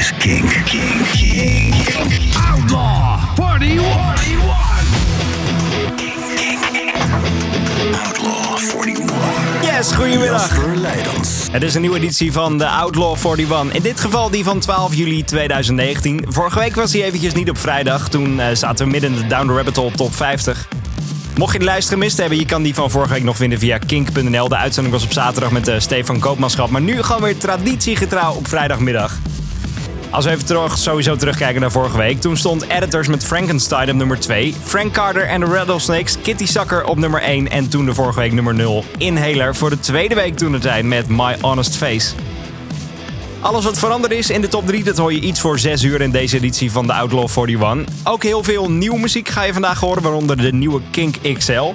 is Kink. Kink. Kink. Outlaw 41. Outlaw 41. Yes, goedemiddag. Het is een nieuwe editie van de Outlaw 41. In dit geval die van 12 juli 2019. Vorige week was hij eventjes niet op vrijdag. Toen eh, zaten we midden in de Down the Rabbit Hole top 50. Mocht je de lijst gemist hebben, je kan die van vorige week nog vinden via kink.nl. De uitzending was op zaterdag met uh, Stefan Koopmanschap. Maar nu gewoon weer traditiegetrouw op vrijdagmiddag. Als we even terug, sowieso terugkijken naar vorige week. Toen stond Editors met Frankenstein op nummer 2. Frank Carter en de Rattlesnakes, Kitty Sacker op nummer 1. En toen de vorige week nummer 0. Inhaler voor de tweede week toen het tijd met My Honest Face. Alles wat veranderd is in de top 3, dat hoor je iets voor 6 uur in deze editie van de Outlaw 41. Ook heel veel nieuwe muziek ga je vandaag horen, waaronder de nieuwe Kink XL.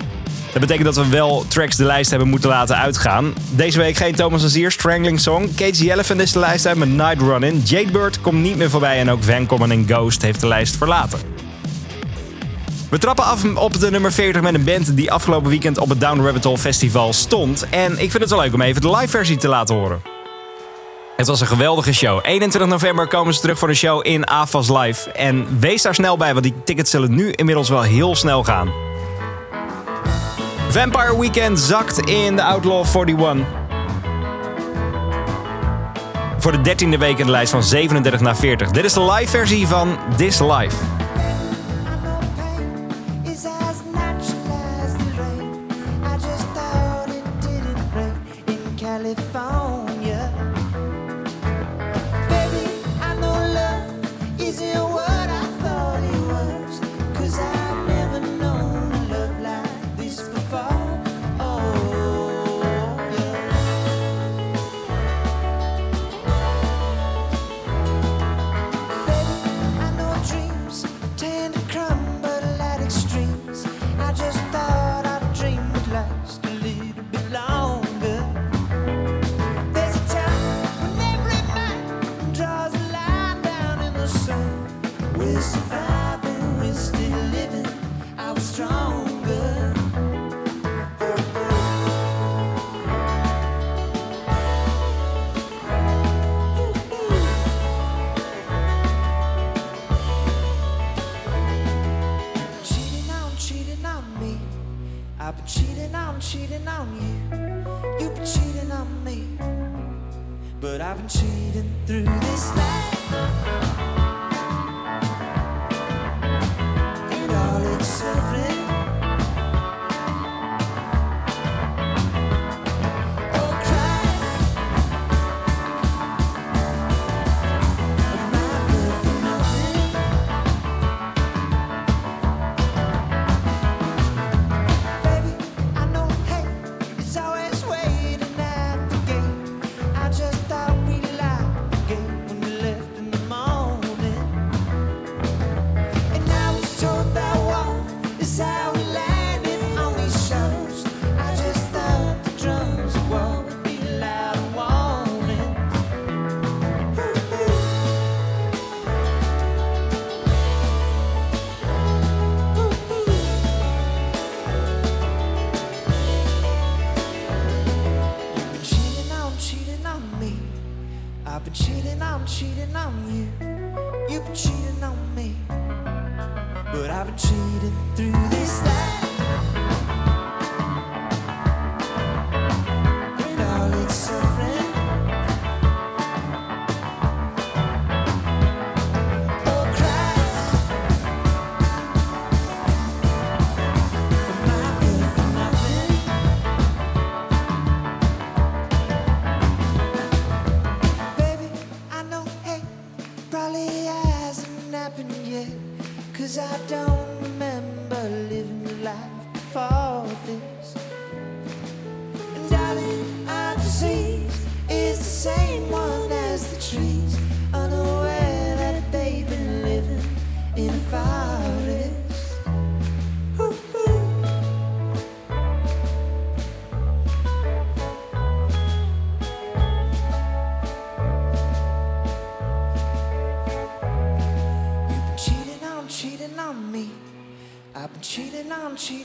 Dat betekent dat we wel tracks de lijst hebben moeten laten uitgaan. Deze week geen Thomas Azier, Strangling Song. Cage Elephant is de lijst uit met Night Running. Jadebird komt niet meer voorbij en ook Van Common en Ghost heeft de lijst verlaten. We trappen af op de nummer 40 met een band die afgelopen weekend op het Down Rabbit Hole Festival stond. En ik vind het wel leuk om even de live versie te laten horen. Het was een geweldige show. 21 november komen ze terug voor de show in AFAS Live. En wees daar snel bij, want die tickets zullen nu inmiddels wel heel snel gaan. Vampire Weekend zakt in de Outlaw 41. Voor de dertiende week in de lijst van 37 naar 40. Dit is de live versie van This Life. Cheating on, you. You've been cheating on me. But I've been cheating through this life. Cheating on,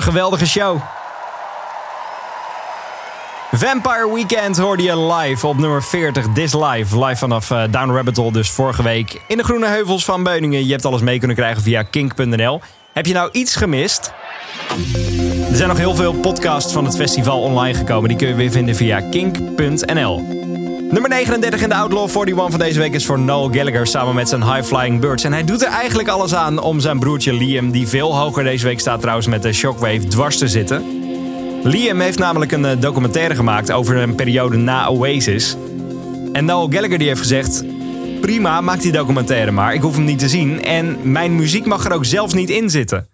een geweldige show. Vampire Weekend hoorde je live op nummer 40, This Live. Live vanaf eh, Down Rabbit Hole, dus vorige week in de Groene Heuvels van Beuningen. Je hebt alles mee kunnen krijgen via kink.nl. Heb je nou iets gemist? Er zijn nog heel veel podcasts van het festival online gekomen. Die kun je weer vinden via kink.nl. Nummer 39 in de Outlaw 41 van deze week is voor Noel Gallagher samen met zijn High Flying Birds. En hij doet er eigenlijk alles aan om zijn broertje Liam, die veel hoger deze week staat trouwens met de Shockwave, dwars te zitten. Liam heeft namelijk een eh, documentaire gemaakt over een periode na Oasis. En Noel Gallagher die heeft gezegd, prima, maak die documentaire maar. Ik hoef hem niet te zien en mijn muziek mag er ook zelfs niet in zitten.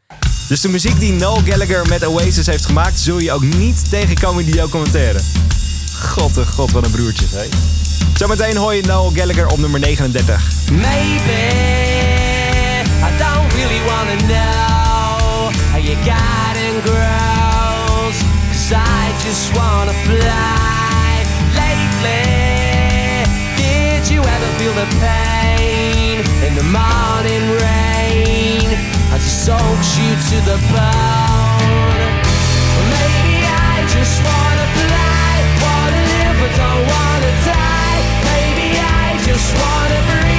Dus de muziek die Noel Gallagher met Oasis heeft gemaakt, zul je ook niet tegenkomen in die documentaire. God, de god, wat een broertjes, hè. Zometeen hoor je Noel Gallagher op nummer 39. Maybe I don't really wanna know how your garden grows. Cause I just wanna fly. Lately, did you ever feel the pain in the morning rain as it soaks you to the bone? Maybe I just wanna don't wanna die. Maybe I just wanna breathe.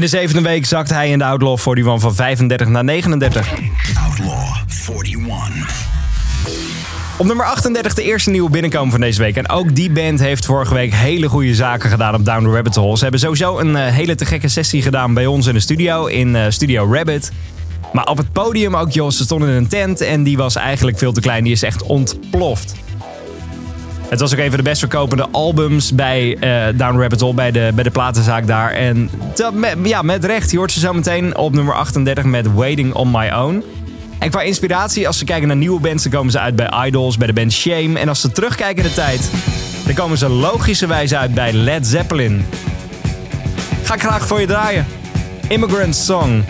In de zevende week zakt hij in de Outlaw 41 van 35 naar 39. Outlaw 41. Op nummer 38 de eerste nieuwe binnenkomen van deze week. En ook die band heeft vorige week hele goede zaken gedaan op Down the Rabbit Hole. Ze hebben sowieso een eh, hele te gekke sessie gedaan bij ons in de studio, in eh, Studio Rabbit. Maar op het podium ook, joh, ze stonden in een tent en die was eigenlijk veel te klein. Die is echt ontploft. Het was ook een van de best verkopende albums bij eh Down Rabbit Hole, bij de, bij de platenzaak daar. En ja, met recht, je hoort ze zo meteen op nummer 38 met Waiting on My Own. En qua inspiratie, als ze kijken naar nieuwe bands, dan komen ze uit bij Idols, bij de band Shame. En als ze terugkijken in de tijd, dan komen ze logischerwijs uit bij Led Zeppelin. Ga ik graag voor je draaien. Immigrant Song.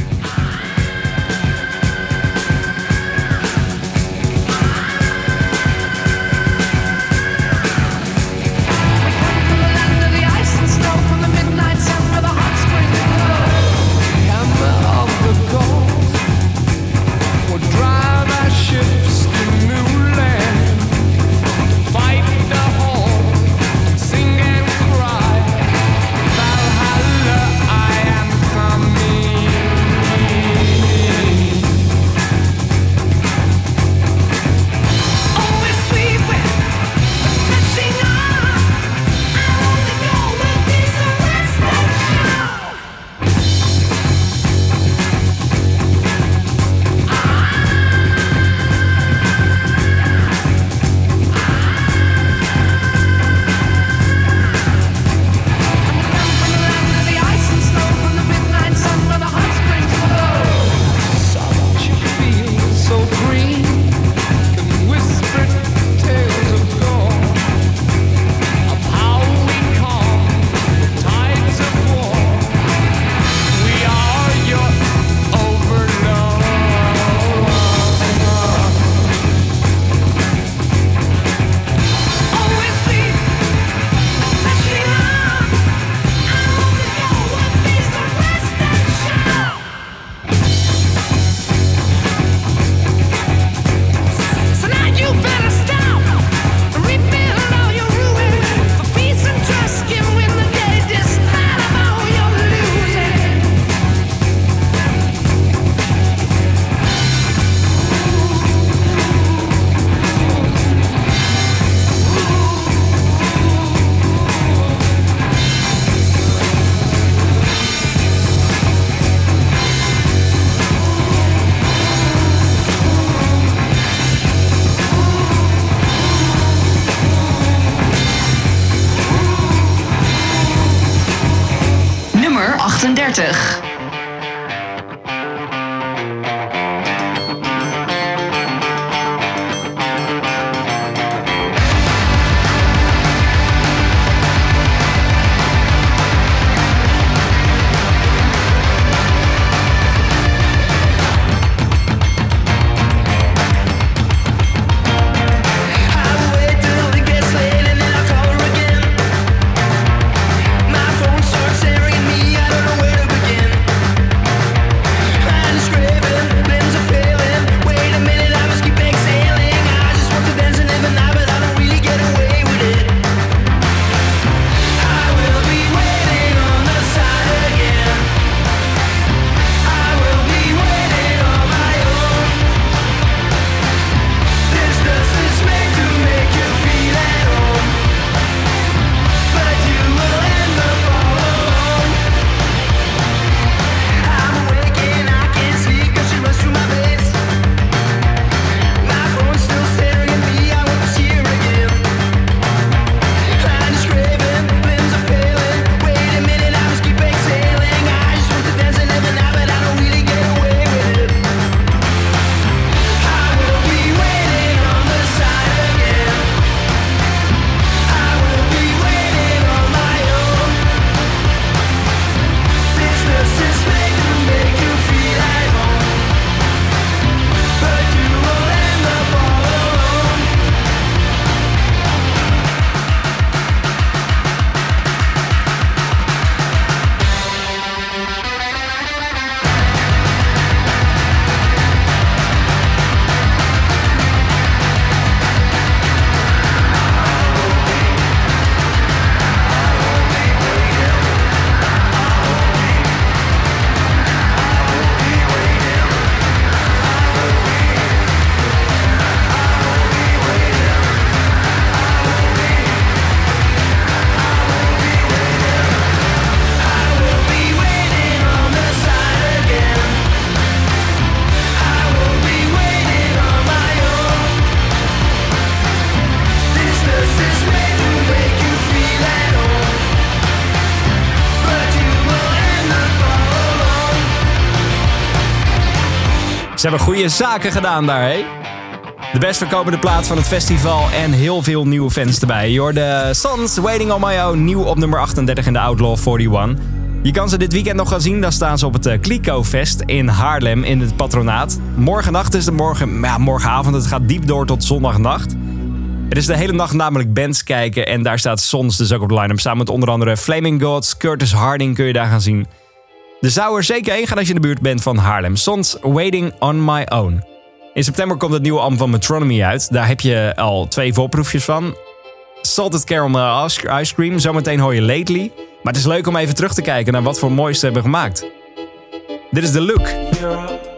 38. Ze hebben goede zaken gedaan daar, hè? De best verkopende plaat van het festival en heel veel nieuwe fans erbij. Je hoorde Sons Waiting on My Own, nieuw op nummer 38 in de Outlaw 41. Je kan ze dit weekend nog gaan zien. Dan staan ze op het eh, Clico Fest in Haarlem in het patronaat. Morgennacht is het morgen, ja, morgenavond. Het gaat diep door tot zondagnacht. Er is de hele nacht namelijk bands kijken en daar staat Sons dus ook op de line-up. Samen met onder andere Flaming Gods, Curtis Harding kun je daar gaan zien. Er zou er zeker heen gaan als je in de buurt bent van Haarlem. Sons Waiting on My Own. In september komt het nieuwe album van Metronomy uit. Daar heb je al twee voorproefjes van. Salted Caramel Ice Cream. Zometeen hoor je Lately. Maar het is leuk om even terug te kijken naar wat voor moois ze hebben gemaakt. Dit is The Look.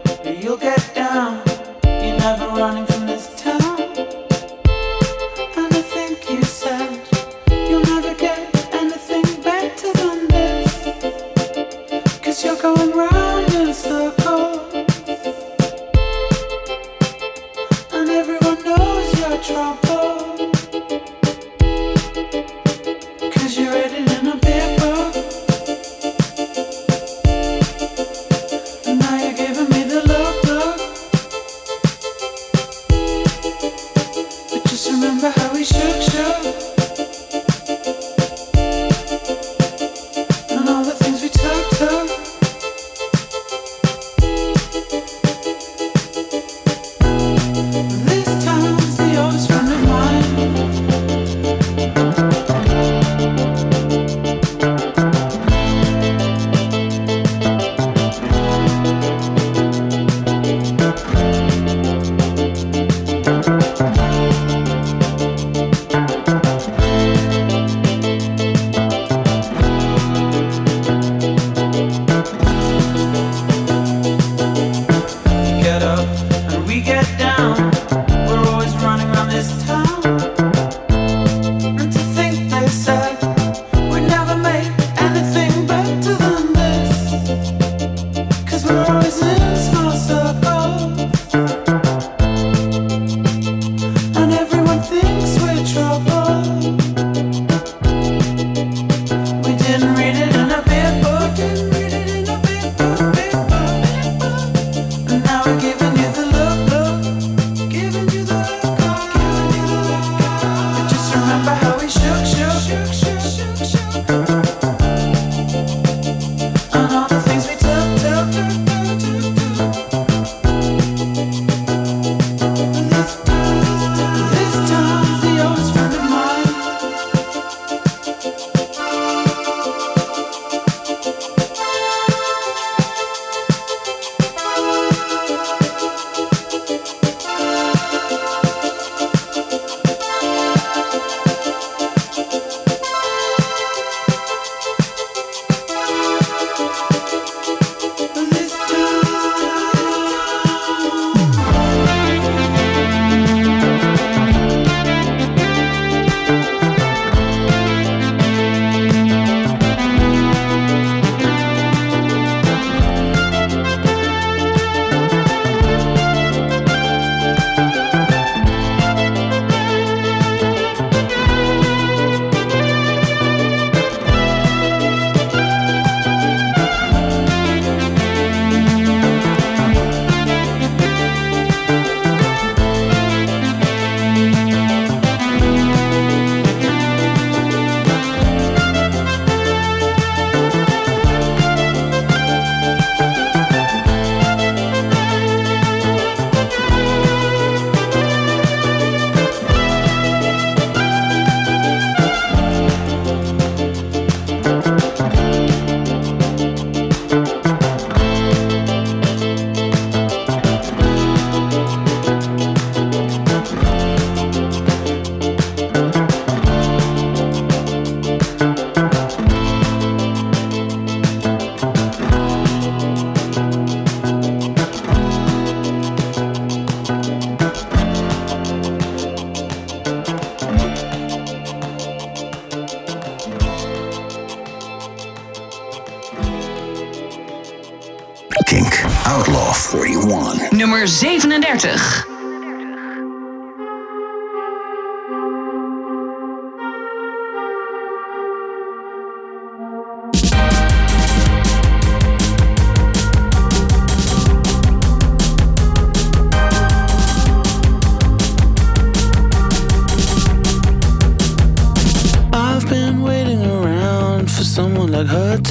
39.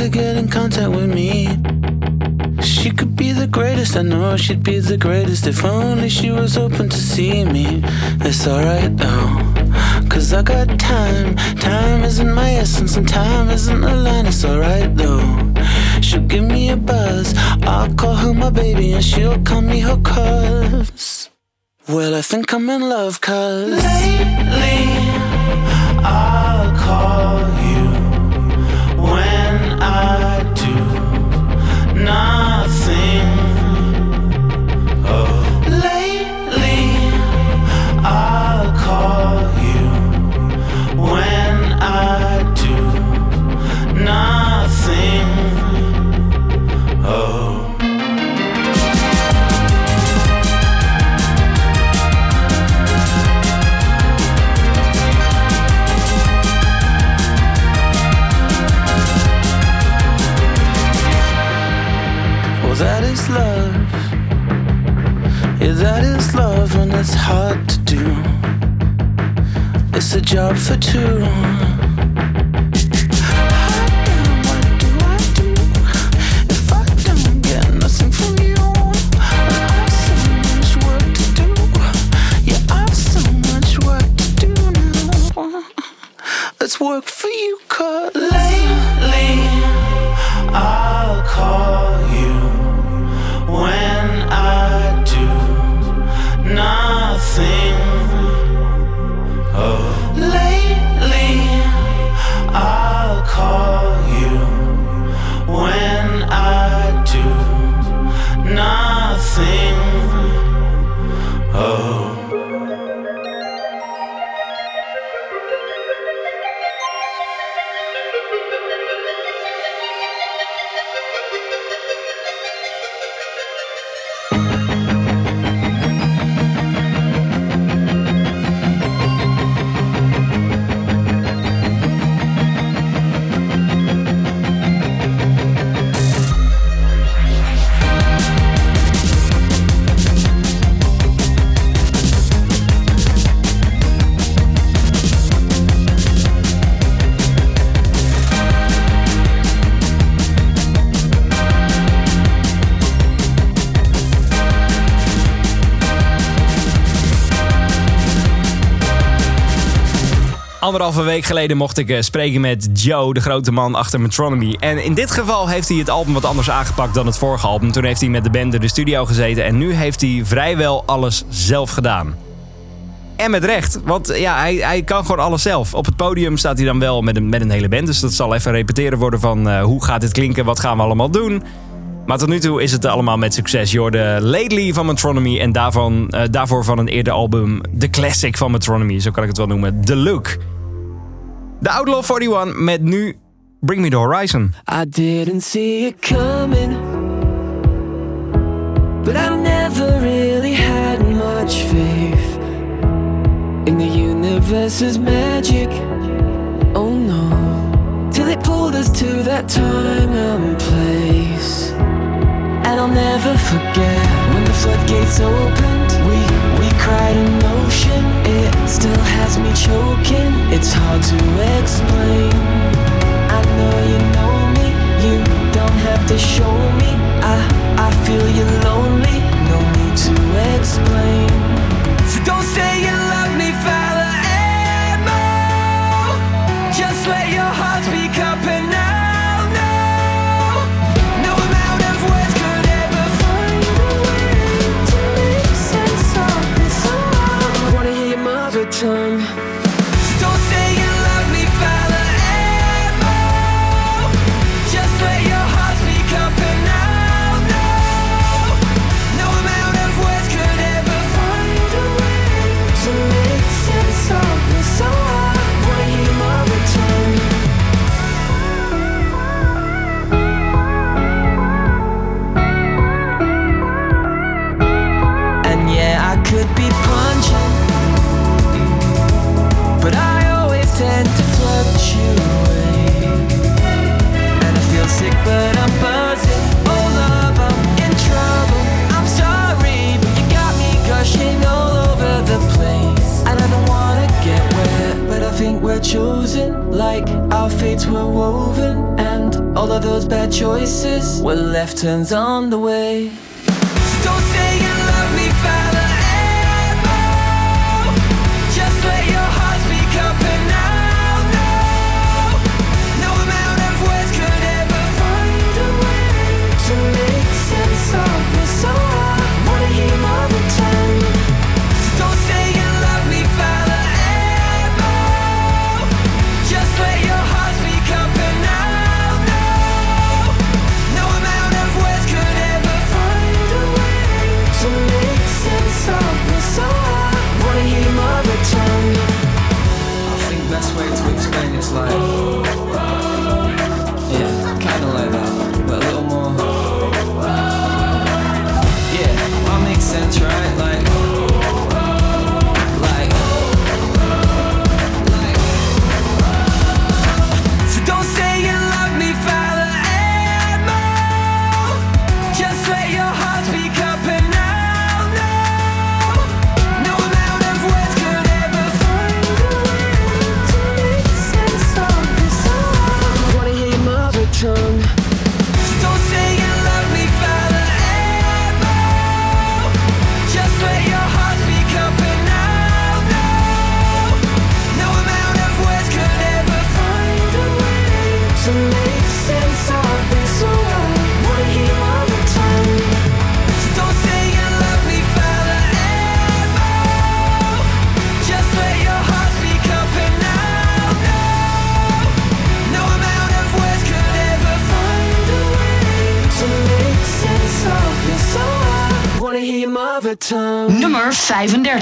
to get in contact with me. She could be the greatest, I know she'd be the greatest if I was open to see me. It's alright though, cause I got time. Time isn't my essence, and time isn't a line, it's alright though. She'll give me a buzz, I'll call her my baby, and she'll call me her cuz. Well, I think I'm in love, cuz lately. Job for two. Anderhalve week geleden mocht ik eh, spreken met Joe, de grote man achter Metronomy. En in dit geval heeft hij het album wat anders aangepakt dan het vorige album. Toen heeft hij met de band in de studio gezeten en nu heeft hij vrijwel alles zelf gedaan. En met recht, want ja, hij, hij kan gewoon alles zelf. Op het podium staat hij dan wel met een, met een hele band. Dus dat zal even repeteren worden van eh, hoe gaat dit klinken, wat gaan we allemaal doen. Maar tot nu toe is het allemaal met succes. Je hoorde Lately van Metronomy en daarvan, eh, daarvoor van een eerder album de classic van Metronomy. Zo kan ik het wel noemen, The Look. De Outlaw 41 met nu Bring Me The Horizon. I didn't see it coming, but I never really had much faith in the universe's magic. Oh no, till it pulled us to that time and place. And I'll never forget when the floodgates opened. We we cried emotion. It still has me choking. It's hard to explain. I know you know me. You don't have to show me. I I feel you're lonely. No need to explain. we're chosen, Like our fates were woven And all of those bad choices Were left turns on the way.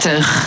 30.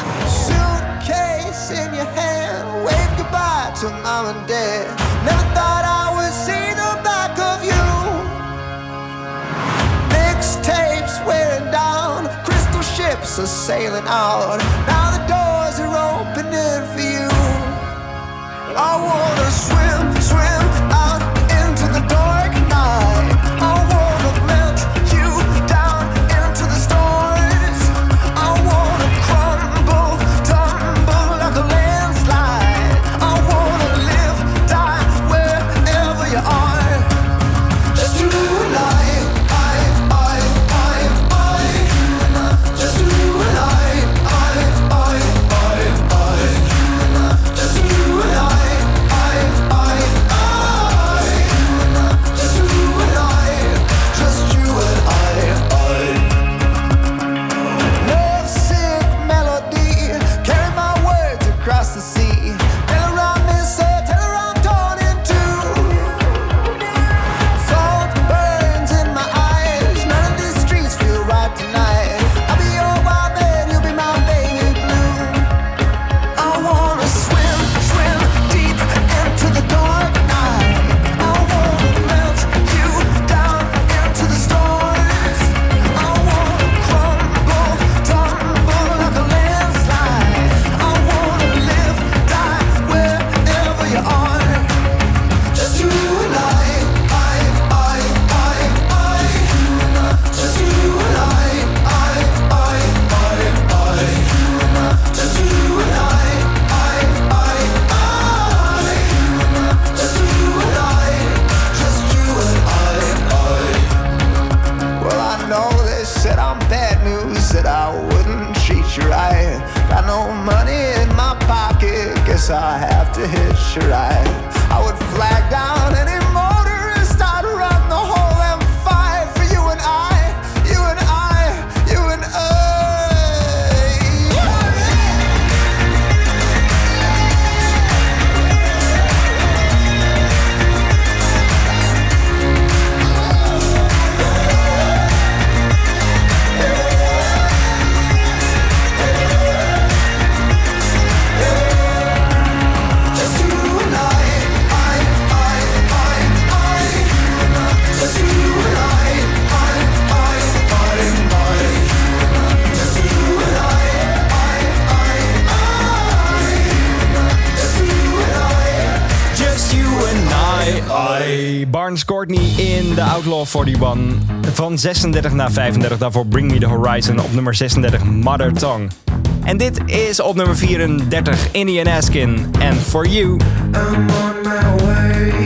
41 van 36 naar 35. Daarvoor Bring Me The Horizon op nummer 36 Mother Tongue. En dit is op nummer 34 Indian Askin And For You. I'm on my way.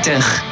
40.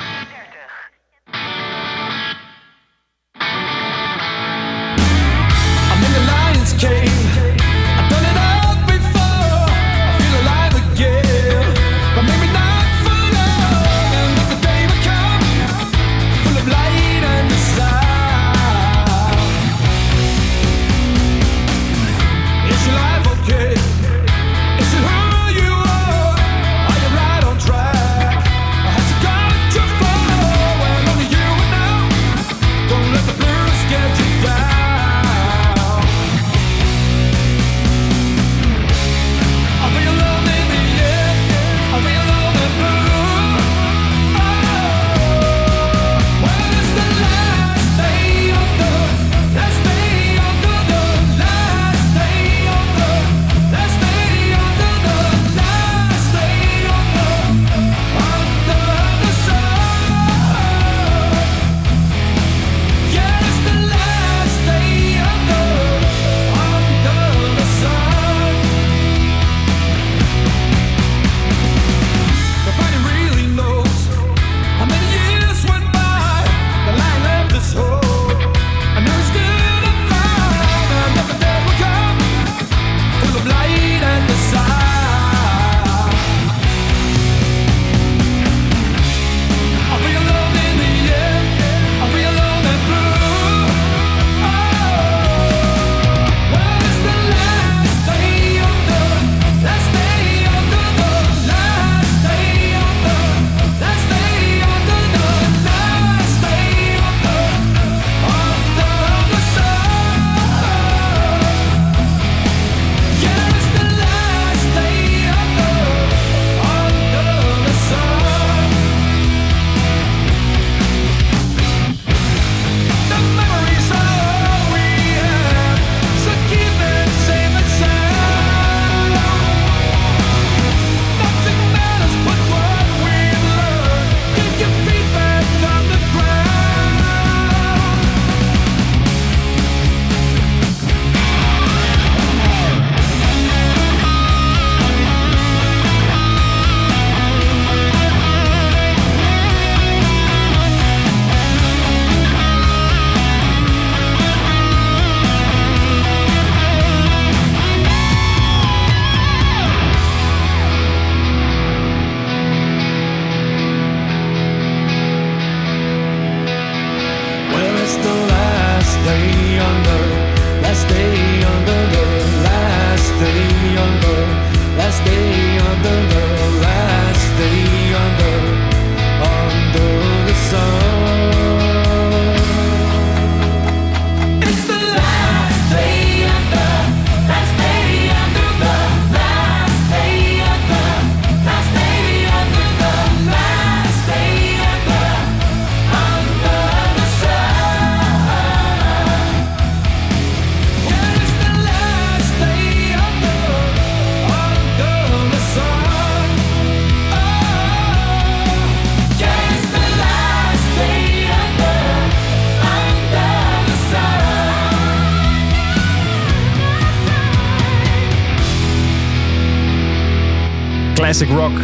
Classic rock.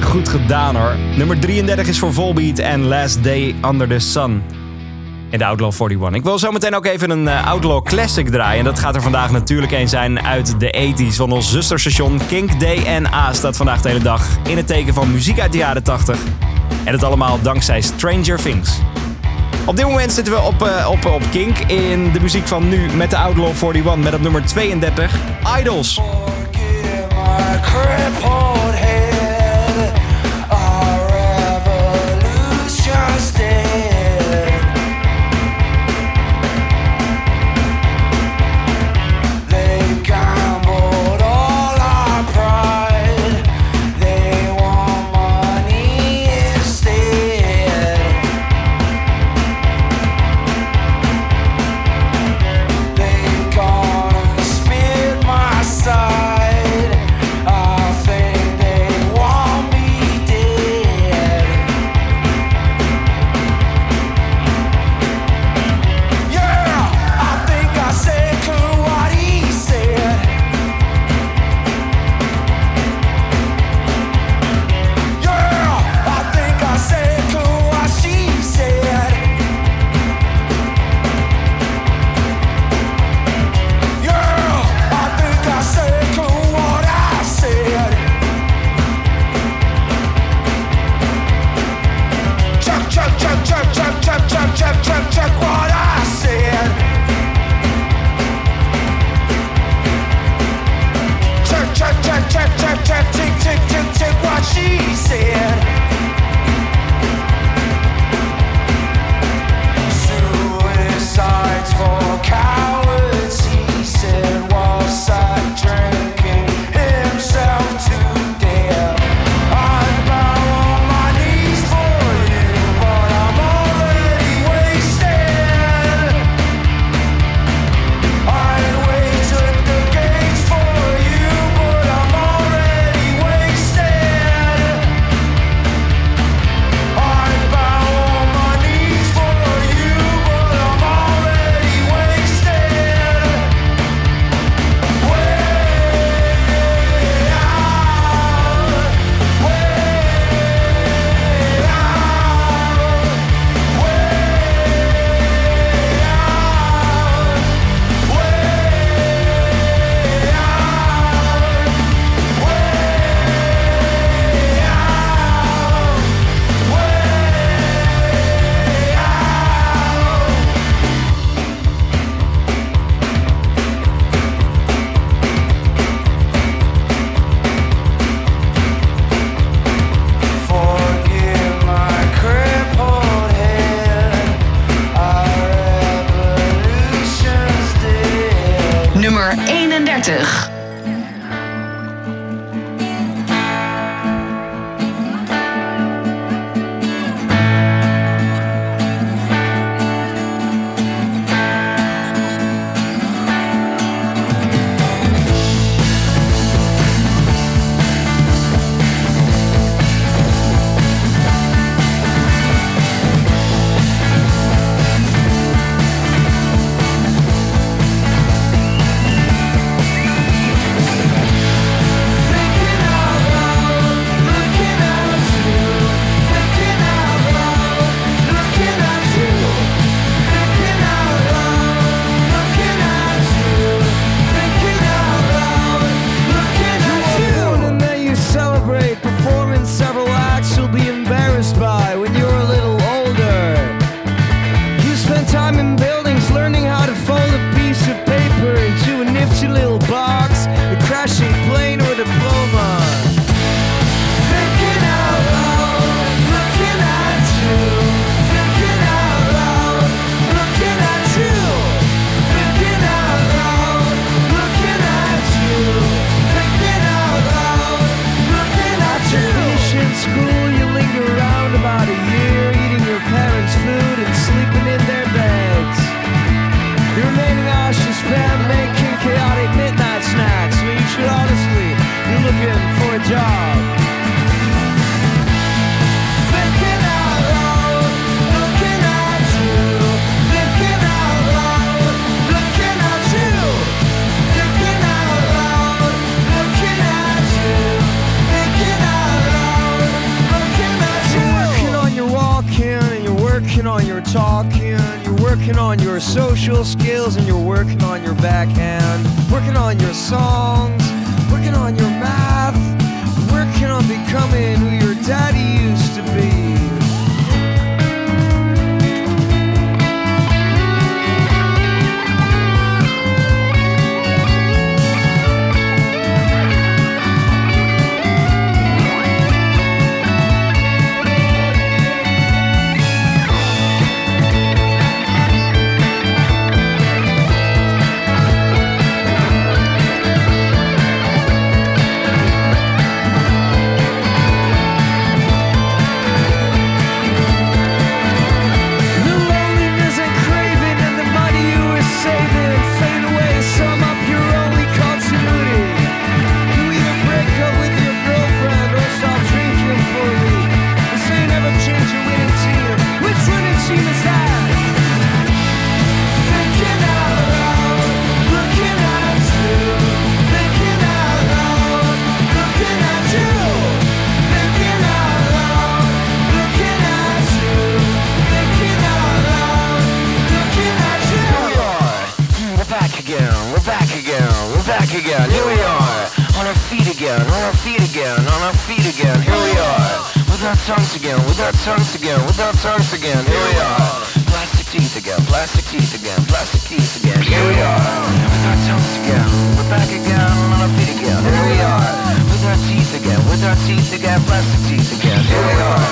Goed gedaan hoor. Nummer 33 is voor Volbeat en Last Day Under the Sun. In de Outlaw 41. Ik wil zo meteen ook even een eh, Outlaw Classic draaien. En dat gaat er vandaag natuurlijk een zijn uit de 80s. Van ons zusterstation Kink DNA staat vandaag de hele dag in het teken van muziek uit de jaren 80. En het allemaal dankzij Stranger Things. Op dit moment zitten we op, eh, op, op Kink in de muziek van nu met de Outlaw 41 met op nummer 32 Idols. Again. Here we are. On our feet again. On our feet again. On our feet again. Here we are. With our tongues again. With our tongues again. With our tongues again. Here we are. Plastic teeth again. Plastic teeth again. Plastic teeth again. Here we are. With our tongues again. We're back again. On our feet again. Here we are. With our teeth again. With our teeth again. Plastic teeth again. Here we are.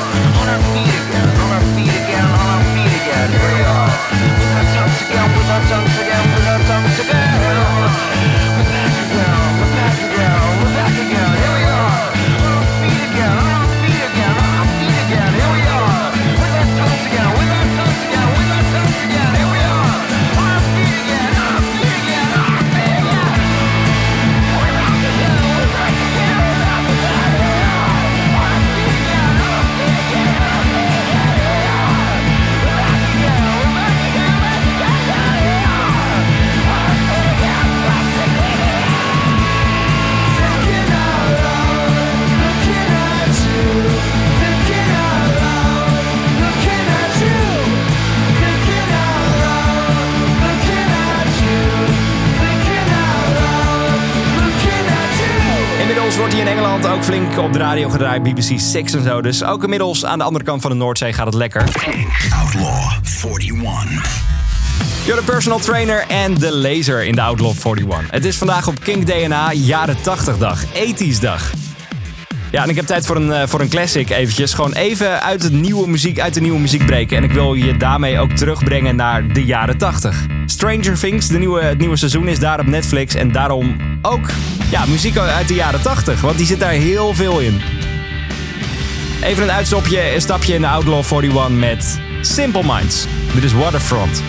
On our feet again. On our feet again. On our feet again. Here we are. With our tongues again. With our tongues again. With our tongues again. We're back Inmiddels wordt hij in Engeland ook flink op de radio gedraaid, BBC Six en zo. Dus ook inmiddels aan de andere kant van de Noordzee gaat het lekker. Outlaw 41. You're the personal trainer en de laser in de Outlaw 41. Het is vandaag op Kink DNA jaren 80 dag, 80s dag. Ja, en ik heb tijd voor een, eh, voor een classic eventjes. Gewoon even uit, het nieuwe muziek, uit de nieuwe muziek breken. En ik wil je daarmee ook terugbrengen naar de jaren 80. Stranger Things, de nieuwe, het nieuwe seizoen, is daar op Netflix. En daarom ook ja, muziek uit de jaren 80. Want die zit daar heel veel in. Even een uitstapje, een stapje in de Outlaw 41 met Simple Minds. Dit is Waterfront.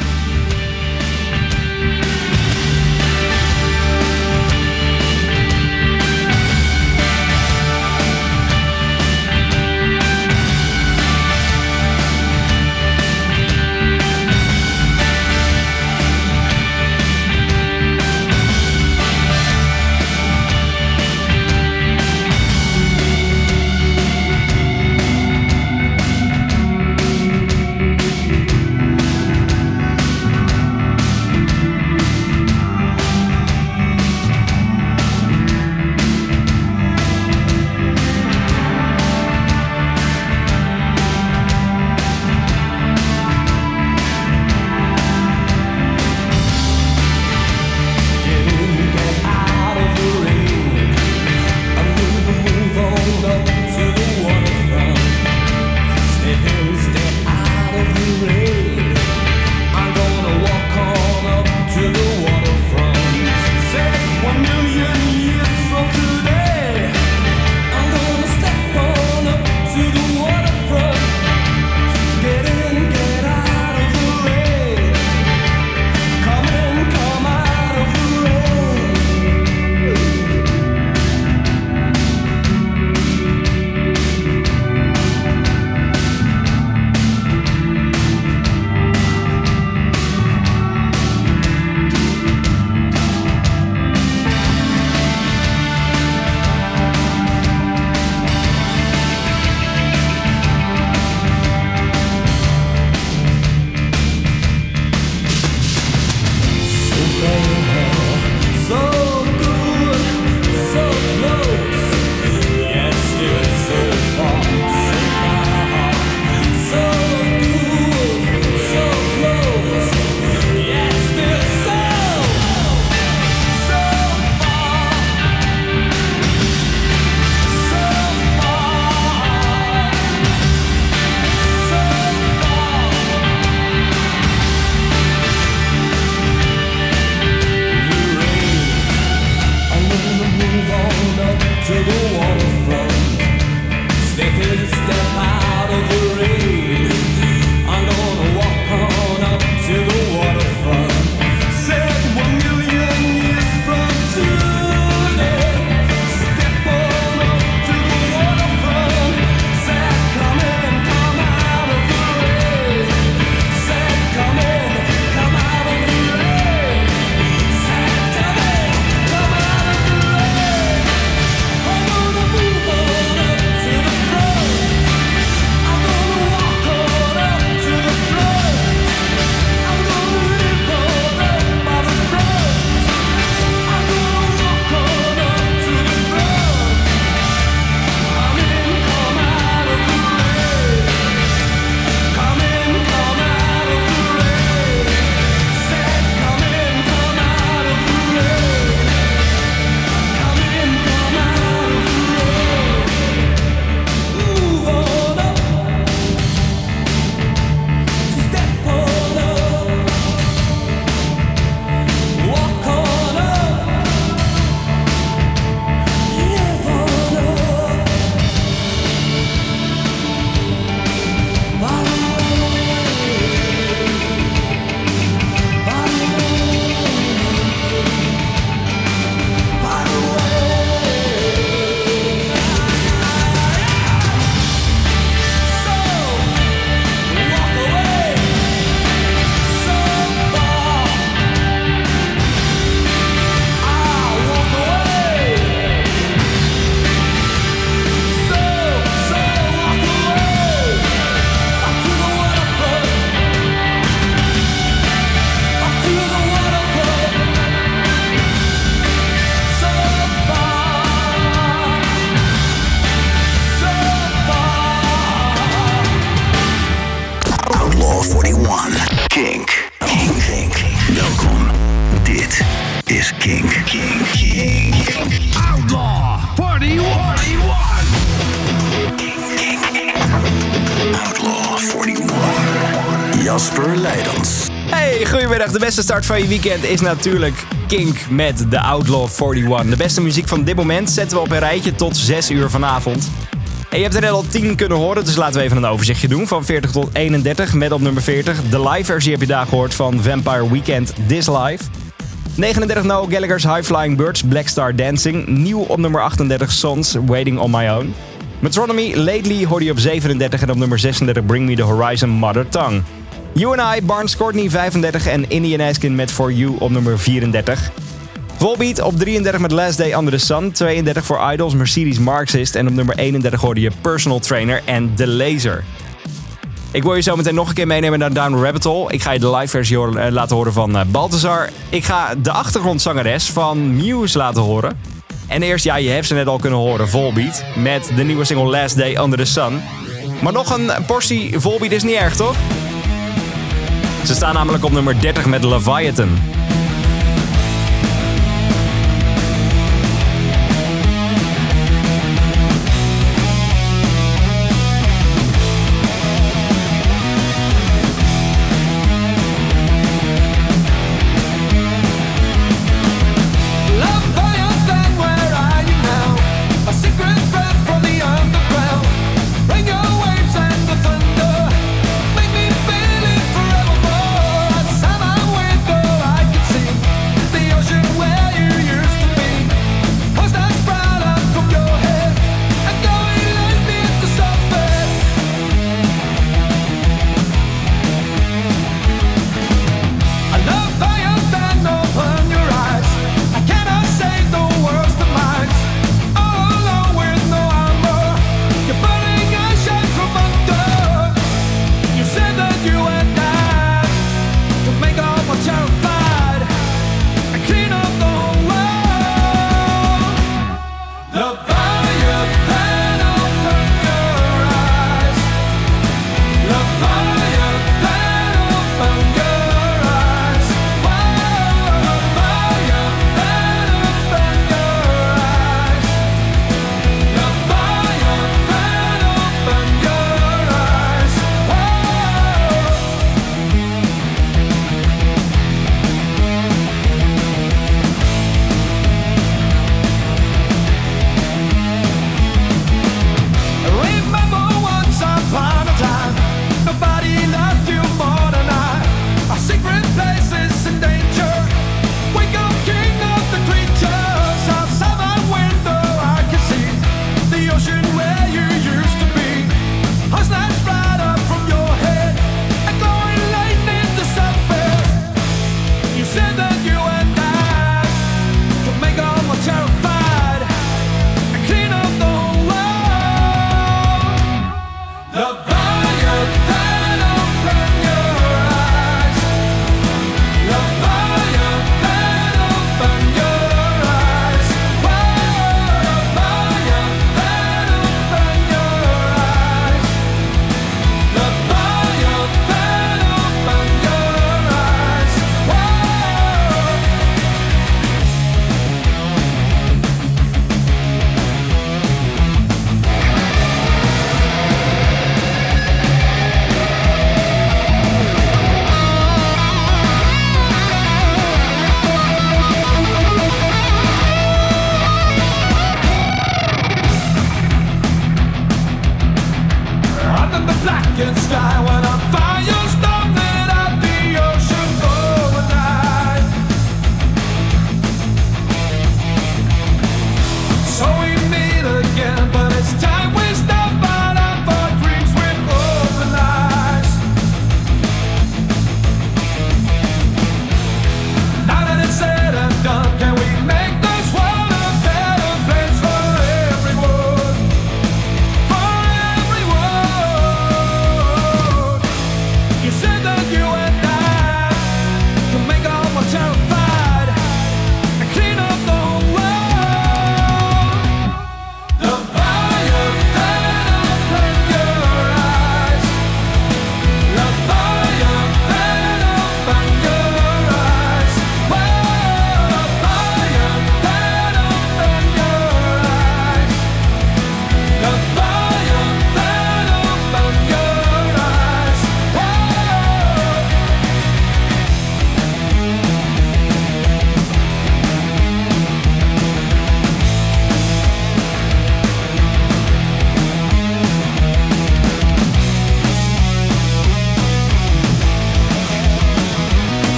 De beste start van je weekend is natuurlijk Kink met The Outlaw 41. De beste muziek van dit moment zetten we op een rijtje tot 6 uur vanavond. En je hebt er net al 10 kunnen horen, dus laten we even een overzichtje doen. Van 40 tot 31 met op nummer 40. De live versie heb je daar gehoord van Vampire Weekend This Live. 39 Noel Gallagher's High Flying Birds Black Star Dancing. Nieuw op nummer 38 Sons Waiting on My Own. Metronomy Lately hoorde je op 37 en op nummer 36 Bring Me The Horizon Mother Tongue. You and I, Barnes Courtney 35 en Indian Askin met For You op nummer 34. Volbeat op 33 met Last Day Under the Sun. 32 voor Idols, Mercedes Marxist. En op nummer 31 hoorde je Personal Trainer en The Laser. Ik wil je zo meteen nog een keer meenemen naar Down Rabbit Hole. Ik ga je de live versie eh, laten horen van eh, Balthazar. Ik ga de achtergrondzangeres van Muse laten horen. En eerst, ja, je hebt ze net al kunnen horen, Volbeat. Met de nieuwe single Last Day Under the Sun. Maar nog een portie Volbeat is niet erg, toch? Ze staan namelijk op nummer 30 met Leviathan.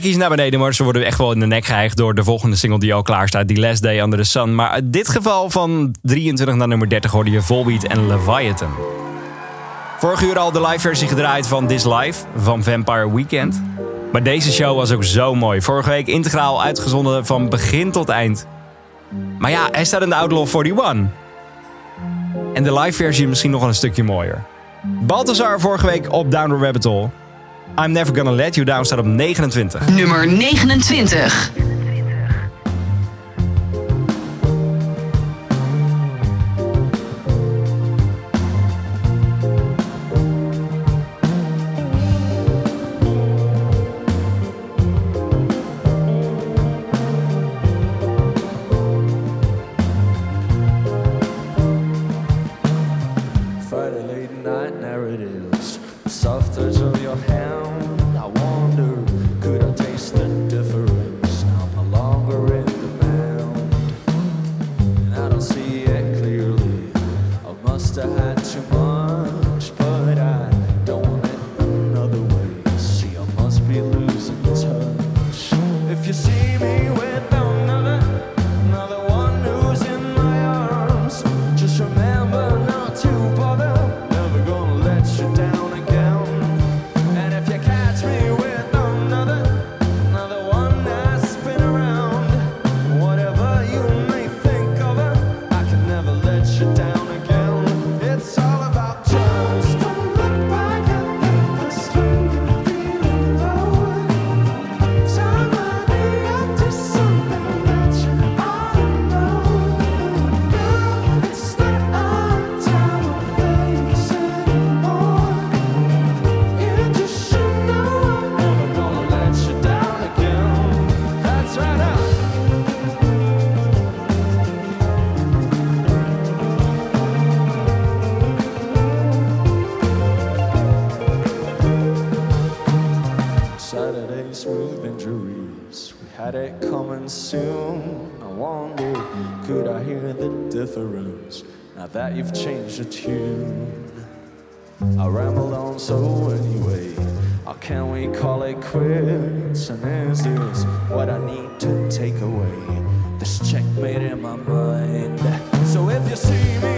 Plekjes naar beneden, maar ze worden echt wel in de nek geheigd door de volgende single die al klaar staat, die Last Day Under the Sun. Maar in dit geval van 23 naar nummer 30 hoorde je Volbeat en Leviathan. Vorig uur al de live versie gedraaid van This Live van Vampire Weekend. Maar deze show was ook zo mooi. Vorige week integraal uitgezonden van begin tot eind. Maar ja, hij staat in de Outlaw 41. En de live versie is misschien nog wel een stukje mooier. Balthazar vorige week op Down the. I'm Never Gonna Let You Down staat op 29. Nummer 29. Difference now that you've changed the tune? I ramble on, so anyway, how can we call it quits? And is this what I need to take away? This checkmate in my mind. So if you see me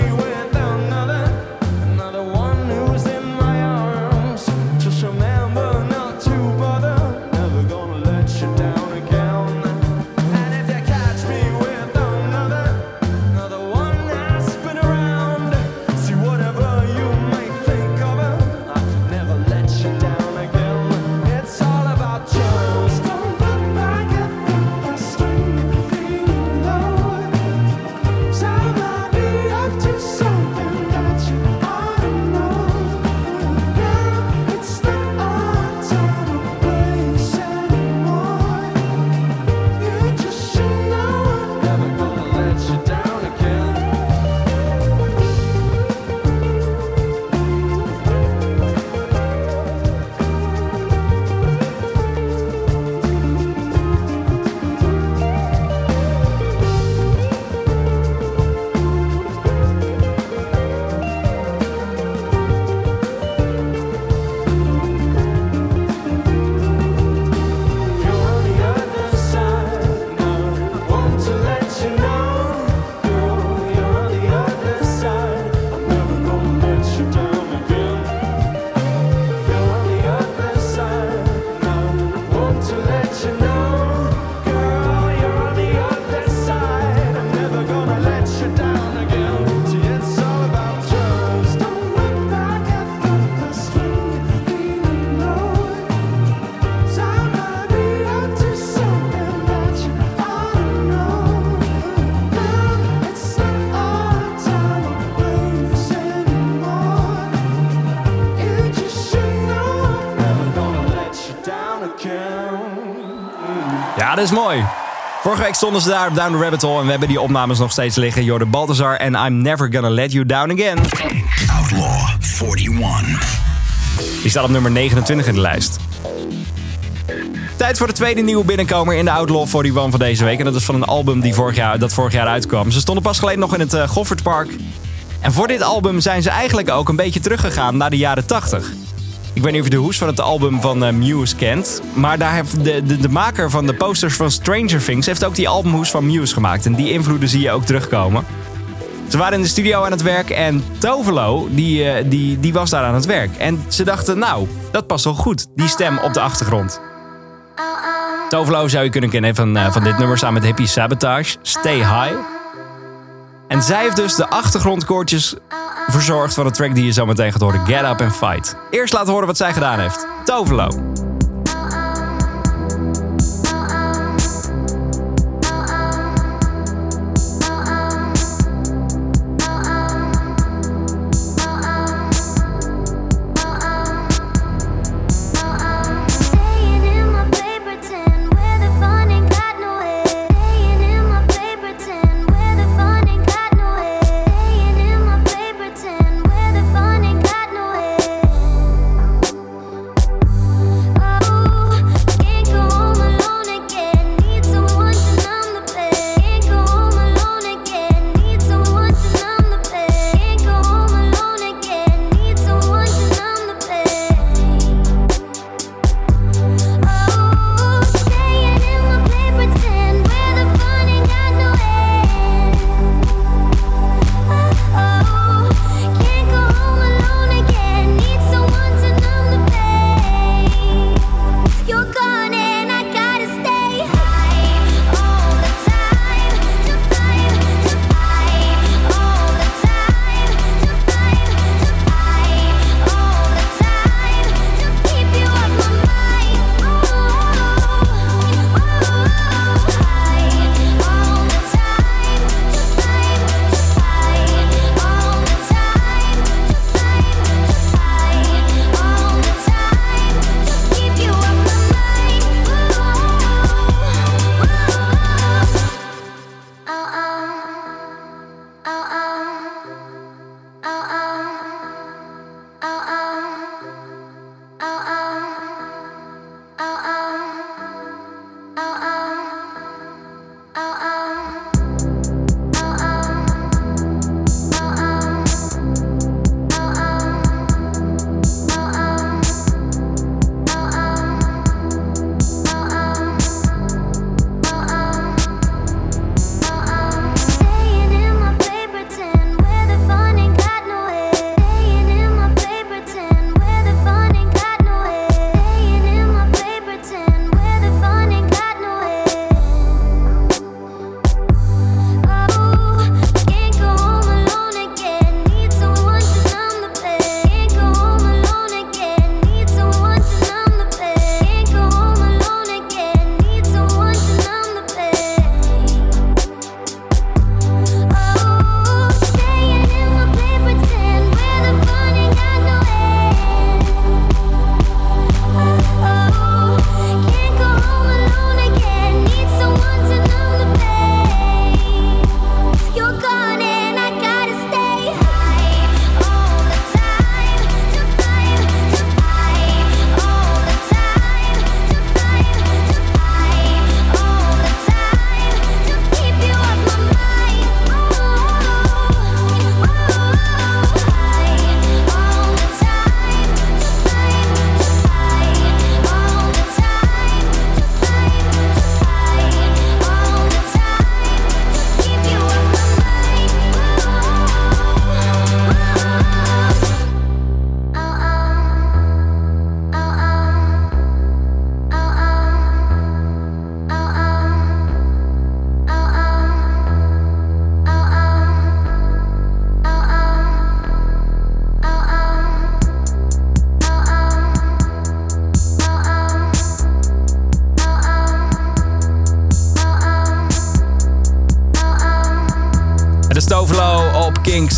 dat is mooi. Vorige week stonden ze daar op Down the Rabbit Hole en we hebben die opnames nog steeds liggen. Jorde Balthazar en I'm Never Gonna Let You Down Again. Outlaw 41. Die staat op nummer 29 in de lijst. Tijd voor de tweede nieuwe binnenkomer in de Outlaw 41 van deze week. En dat is van een album die vorig jaar, dat vorig jaar uitkwam. Ze stonden pas geleden nog in het uh, Goffertpark. En voor dit album zijn ze eigenlijk ook een beetje teruggegaan naar de jaren 80. Ik weet niet of je de hoes van het album van eh, Muse kent. Maar daar heeft de, de, de maker van de posters van Stranger Things... heeft ook die albumhoes van Muse gemaakt. En die invloeden zie je ook terugkomen. Ze waren in de studio aan het werk en Tovelo, die, eh, die, die was daar aan het werk. En ze dachten, nou, dat past wel goed, die stem op de achtergrond. Tovelo zou je kunnen kennen van, eh, van dit nummer samen met Hippie Sabotage, Stay High. En zij heeft dus de achtergrondkoortjes verzorgd van de track die je zo meteen gaat horen, Get Up and Fight. Eerst laten horen wat zij gedaan heeft. Tovelo.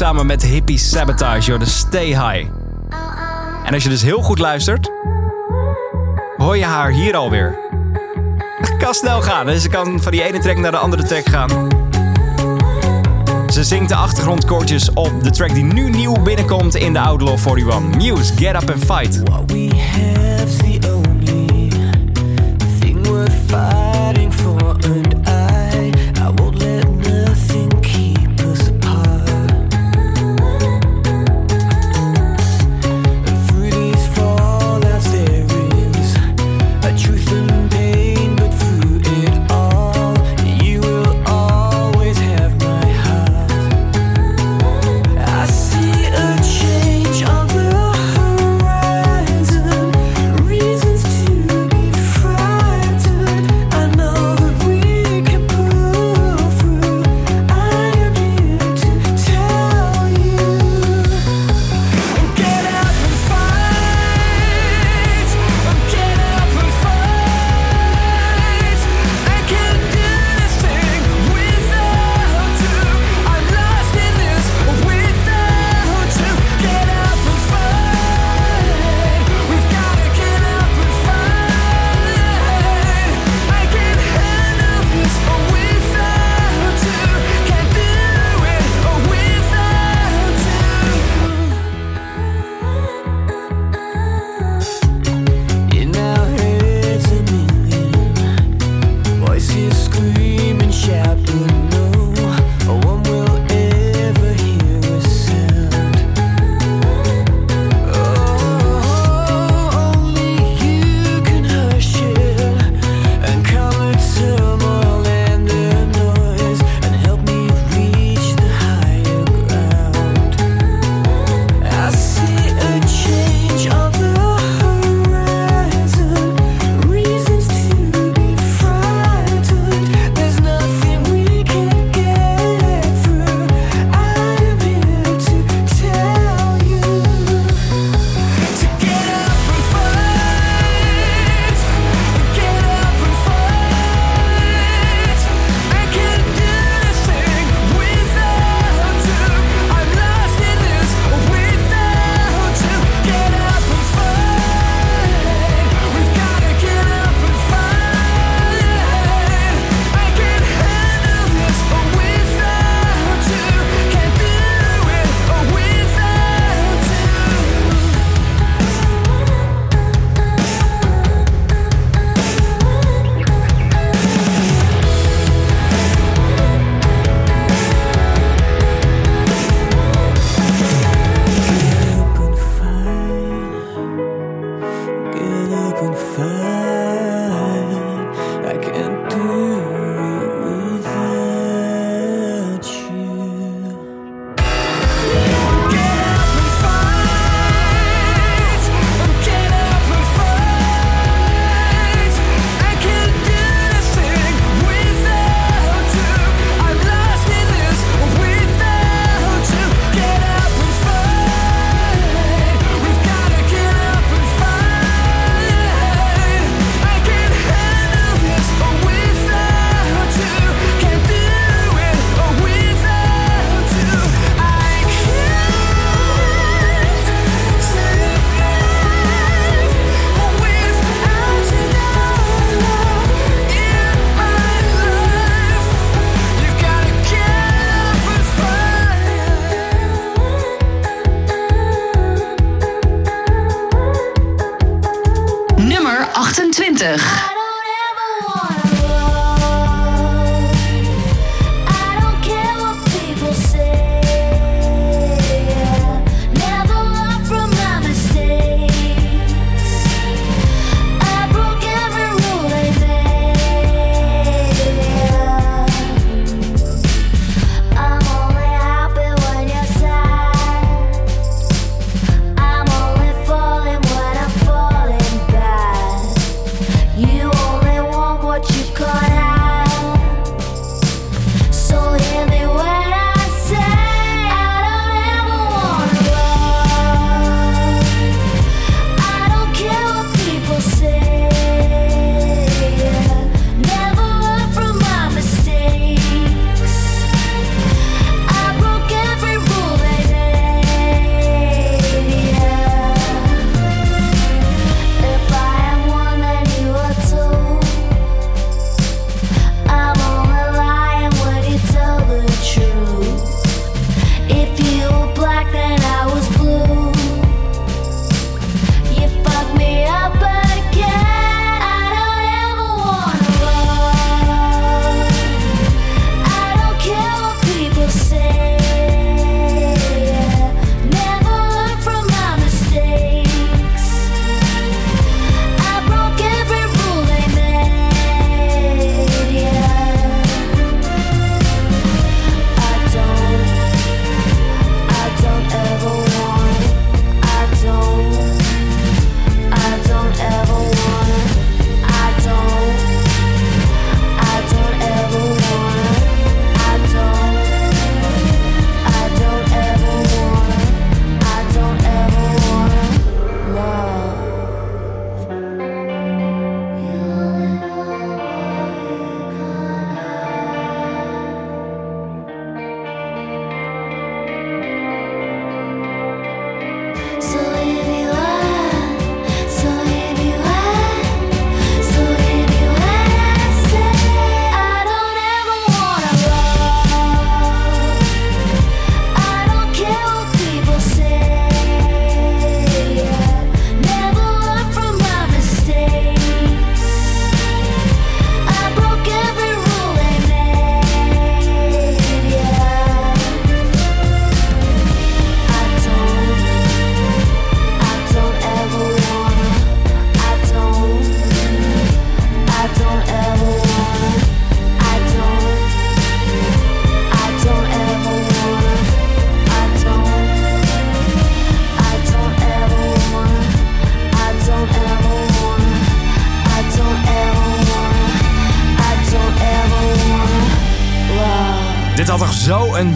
Samen met Hippie Sabotage, de Stay High. En als je dus heel goed luistert, hoor je haar hier alweer. Het kan snel gaan, dus ze kan van die ene track naar de andere track gaan. Ze zingt de achtergrondkoortjes op de track die nu nieuw binnenkomt in de Outlaw 41. Muse, Get Up and Fight.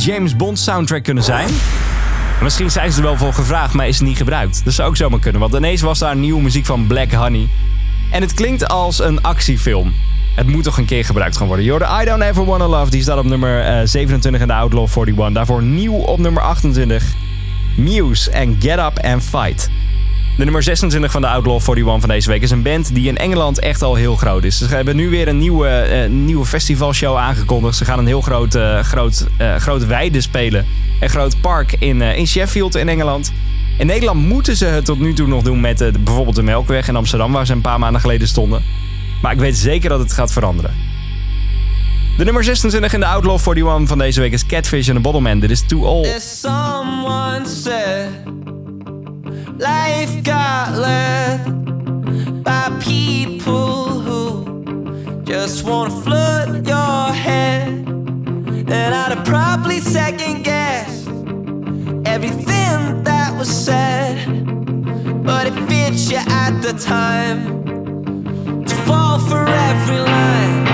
James Bond soundtrack kunnen zijn? Misschien zijn ze er wel voor gevraagd, maar is niet gebruikt. Dat zou ook zomaar kunnen, want ineens was daar nieuwe muziek van Black Honey. En het klinkt als een actiefilm. Het moet toch een keer gebruikt gaan worden. Jordan, I Don't Ever Wanna Love, die staat op nummer eh, 27 in de Outlaw 41. Daarvoor nieuw op nummer 28. Muse en Get Up and Fight. De nummer 26 van de Outlaw 41 van deze week is een band die in Engeland echt al heel groot is. Ze hebben nu weer een nieuwe, eh, nieuwe festivalshow aangekondigd. Ze gaan een heel groot, eh, groot, weide spelen. Een groot park in, in Sheffield in Engeland. In Nederland moeten ze het tot nu toe nog doen met bijvoorbeeld de Melkweg in Amsterdam, waar ze een paar maanden geleden stonden. Maar ik weet zeker dat het gaat veranderen. De nummer 26 in de Outlaw 41 van deze week is Catfish and the Bottleman. Dit is Too Old. Life got led by people who just wanna flood your head. And I'd have probably second guessed everything that was said, but it fits you at the time to fall for every line.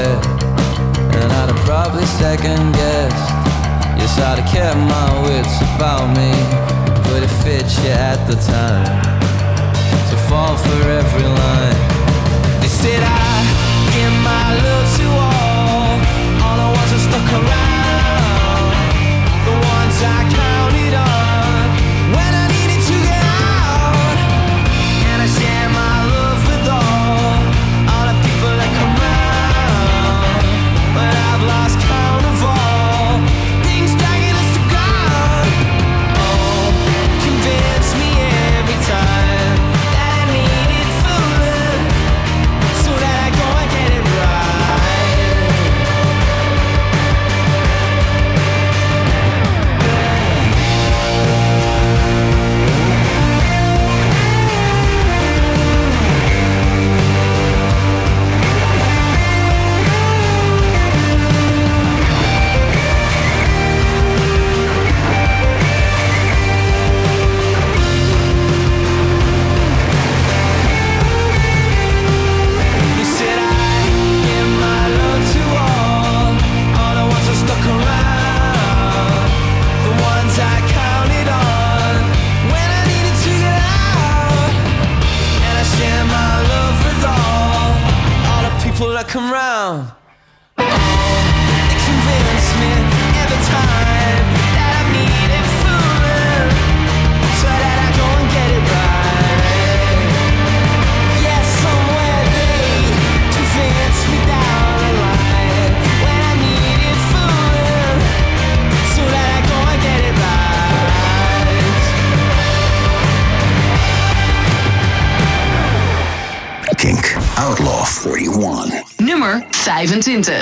Probably second guessed Yes, I'd have kept my wits about me, but it fits you at the time. To fall for every line. They said I give my love to all, all the ones that stuck around, Magenta.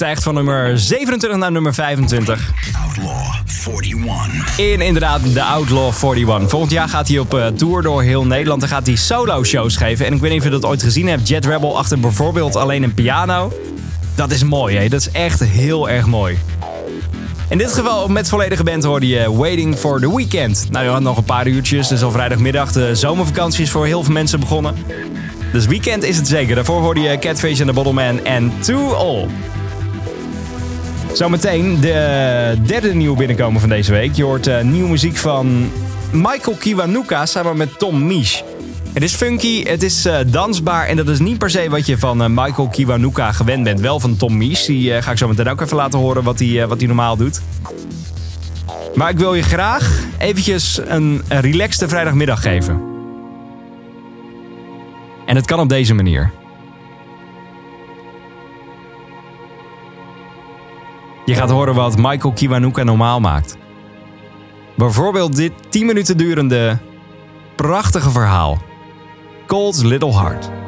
Stijgt van nummer 27 naar nummer 25. Outlaw 41. In inderdaad de Outlaw 41. Volgend jaar gaat hij op eh, tour door heel Nederland. Dan gaat hij solo-shows geven. En ik weet niet of je dat ooit gezien hebt. Jet Rebel achter bijvoorbeeld alleen een piano. Dat is mooi, hè? Dat is echt heel erg mooi. In dit geval met volledige band hoorde je Waiting for the Weekend. Nou, je had nog een paar uurtjes. Dus al vrijdagmiddag de zomervakantie is voor heel veel mensen begonnen. Dus weekend is het zeker. Daarvoor hoorde je Catfish and the Bottleman en To All. Zometeen de derde nieuwe binnenkomen van deze week. Je hoort eh, nieuwe muziek van Michael Kiwanuka samen met Tom Misch. Het is funky, het is eh, dansbaar en dat is niet per se wat je van eh, Michael Kiwanuka gewend bent. Wel van Tom Misch, die ga ik zo meteen ook even laten horen wat hij, wat normaal doet. Maar ik wil je graag eventjes een, een relaxte vrijdagmiddag geven. En het kan op deze manier. Je gaat horen wat Michael Kiwanuka normaal maakt. Bijvoorbeeld dit 10 minuten durende prachtige verhaal. Cold's Little Heart.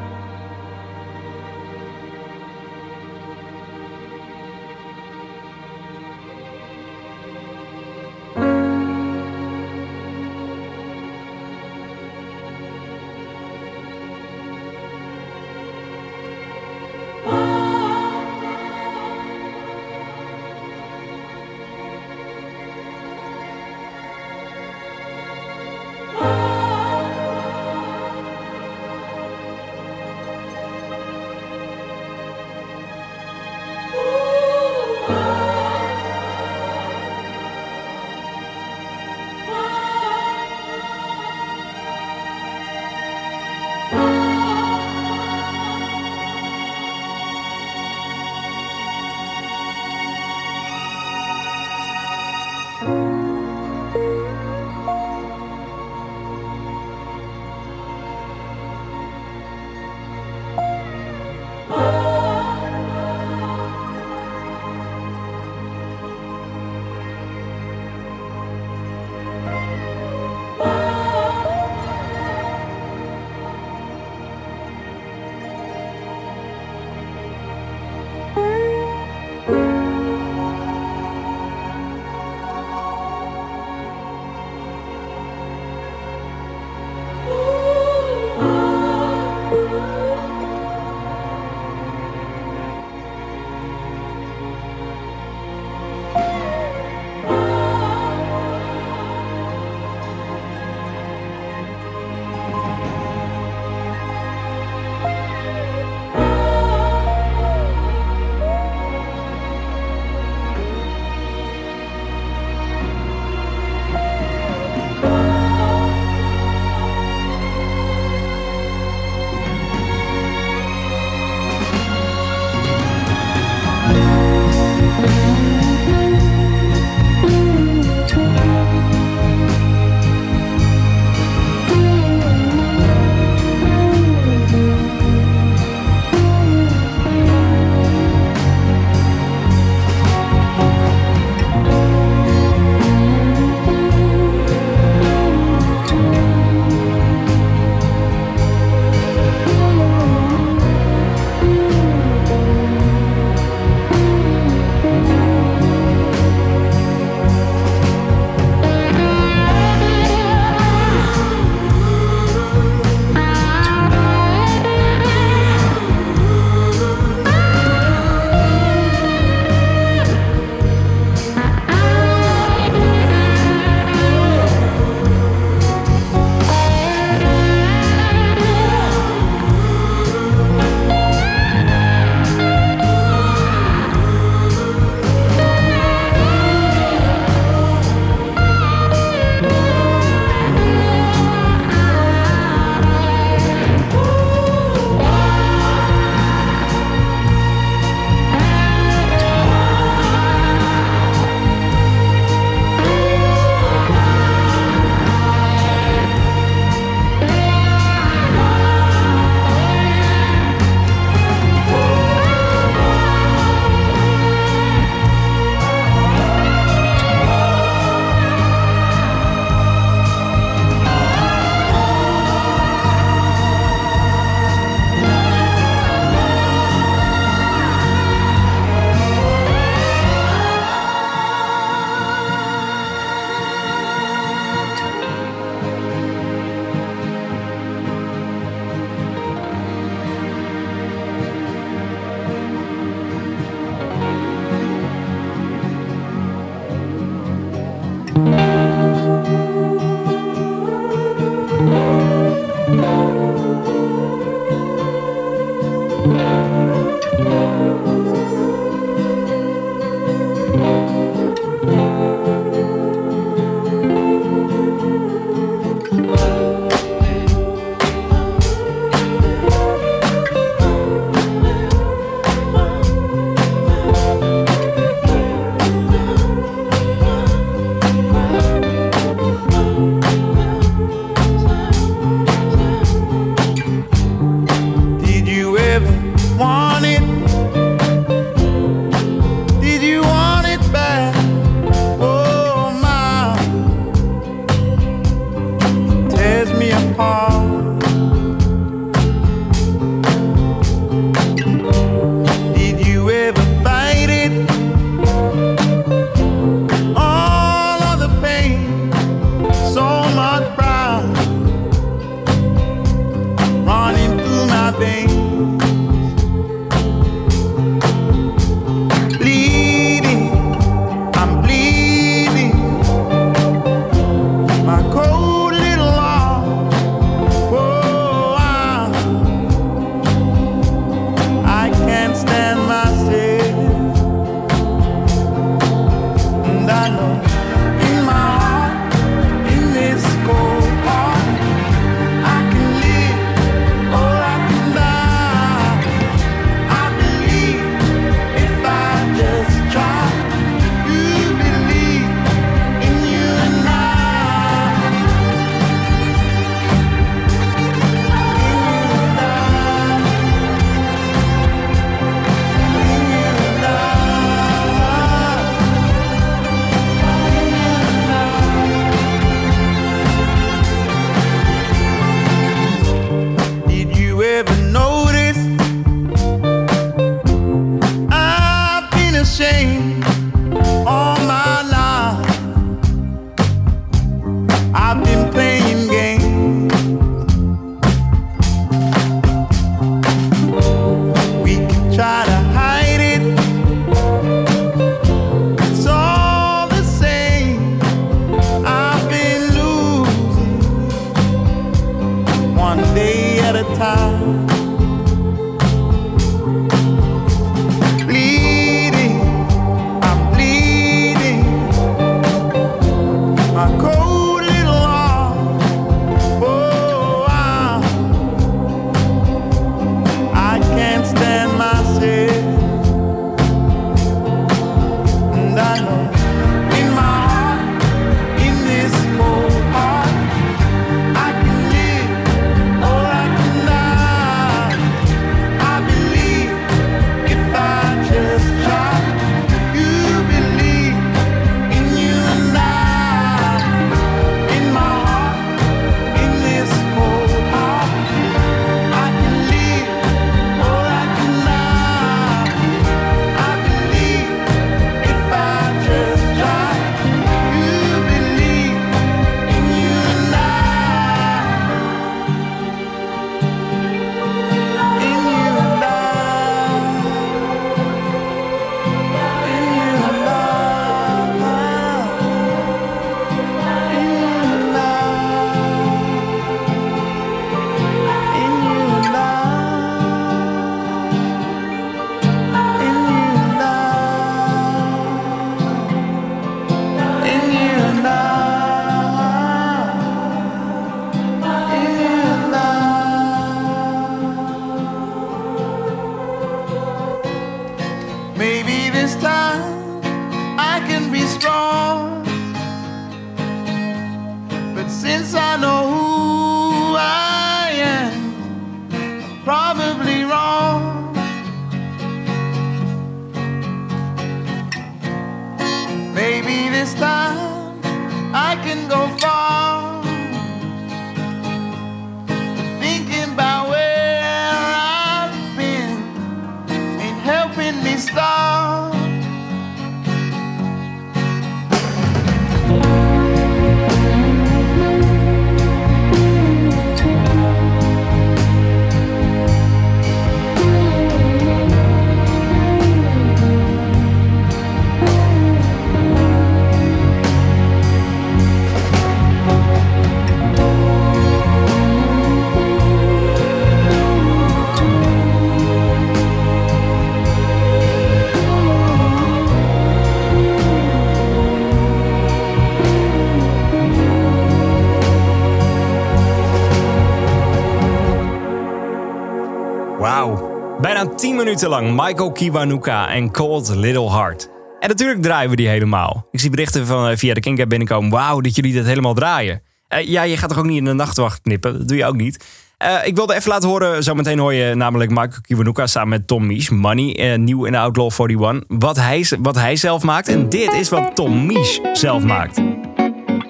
10 minuten lang Michael Kiwanuka en Cold Little Heart. En natuurlijk draaien we die helemaal. Ik zie berichten van, eh, via de Kink app binnenkomen. Wauw, dat jullie dat helemaal draaien. Eh, ja, je gaat toch ook niet in de nachtwacht knippen? Dat doe je ook niet. Eh, ik wilde even laten horen, zometeen hoor je namelijk Michael Kiwanuka samen met Tom Mies. Money, nieuw in Outlaw 41. Wat hij, wat hij zelf maakt. En dit is wat Tom Mies zelf maakt.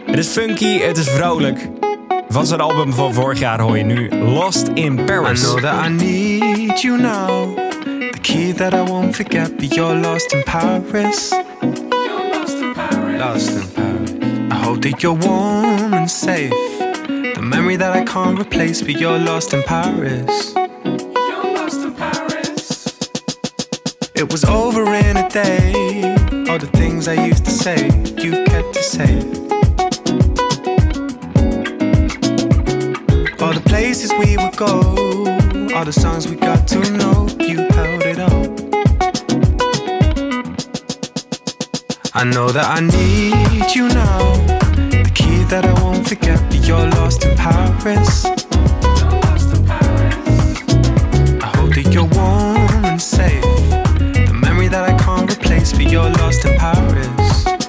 Het is funky, het is vrolijk. Van zijn album van vorig jaar hoor je nu Lost in I Paris. know that I need you now. Key that I won't forget, but you're lost in Paris. You're lost in Paris. Lost in Paris. I hope that you're warm and safe. The memory that I can't replace, but you're lost in Paris. You're lost in Paris. It was over in a day. All the things I used to say, you kept to say. All the places we would go, all the songs we got to know, you I know that I need you now. The key that I won't forget, but you're lost in Paris. I hope that you're warm and safe. The memory that I can't replace, but you're lost in Paris.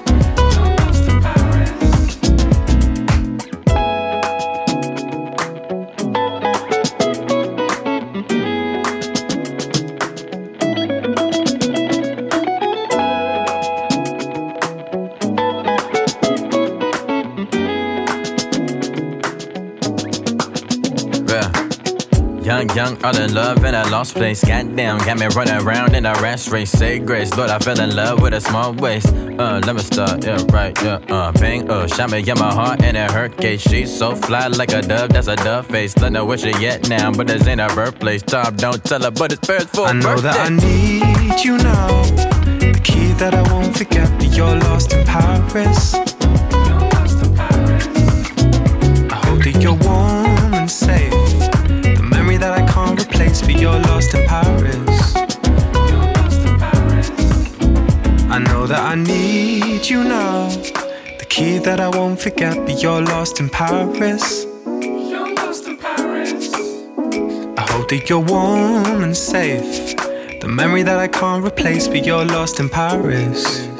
Young, all in love in a lost place. Goddamn, got me running around in a rash race. Say grace, Lord, I fell in love with a small waist. Uh, let me start, yeah, right, yeah, uh, bang, uh, shot me in my heart and it hurt case. She's so fly like a dove, that's a dove face. Don't know where she at now, but this ain't her birthplace. Tom, don't tell her, but it's first for I know birthday. that I need you now. The key that I won't forget, but you're lost in Paris. I hope that you're warm you're lost in Paris. I know that I need you now. The key that I won't forget, but you're lost in Paris. I hope that you're warm and safe. The memory that I can't replace, but you're lost in Paris.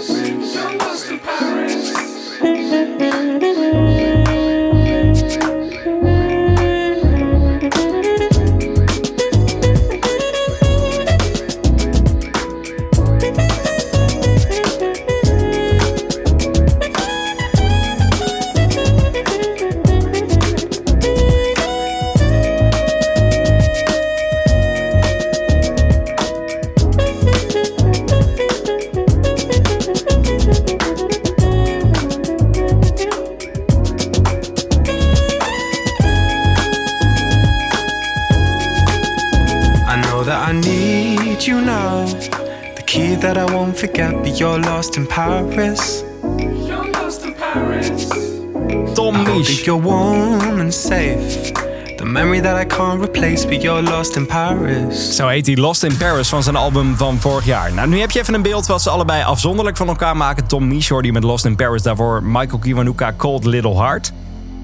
Can't replace, but you're lost in Paris. Zo heet hij Lost in Paris van zijn album van vorig jaar. Nou, nu heb je even een beeld wat ze allebei afzonderlijk van elkaar maken. Tom Misch hoorde je met Lost in Paris, daarvoor Michael Kiwanuka Cold Little Heart.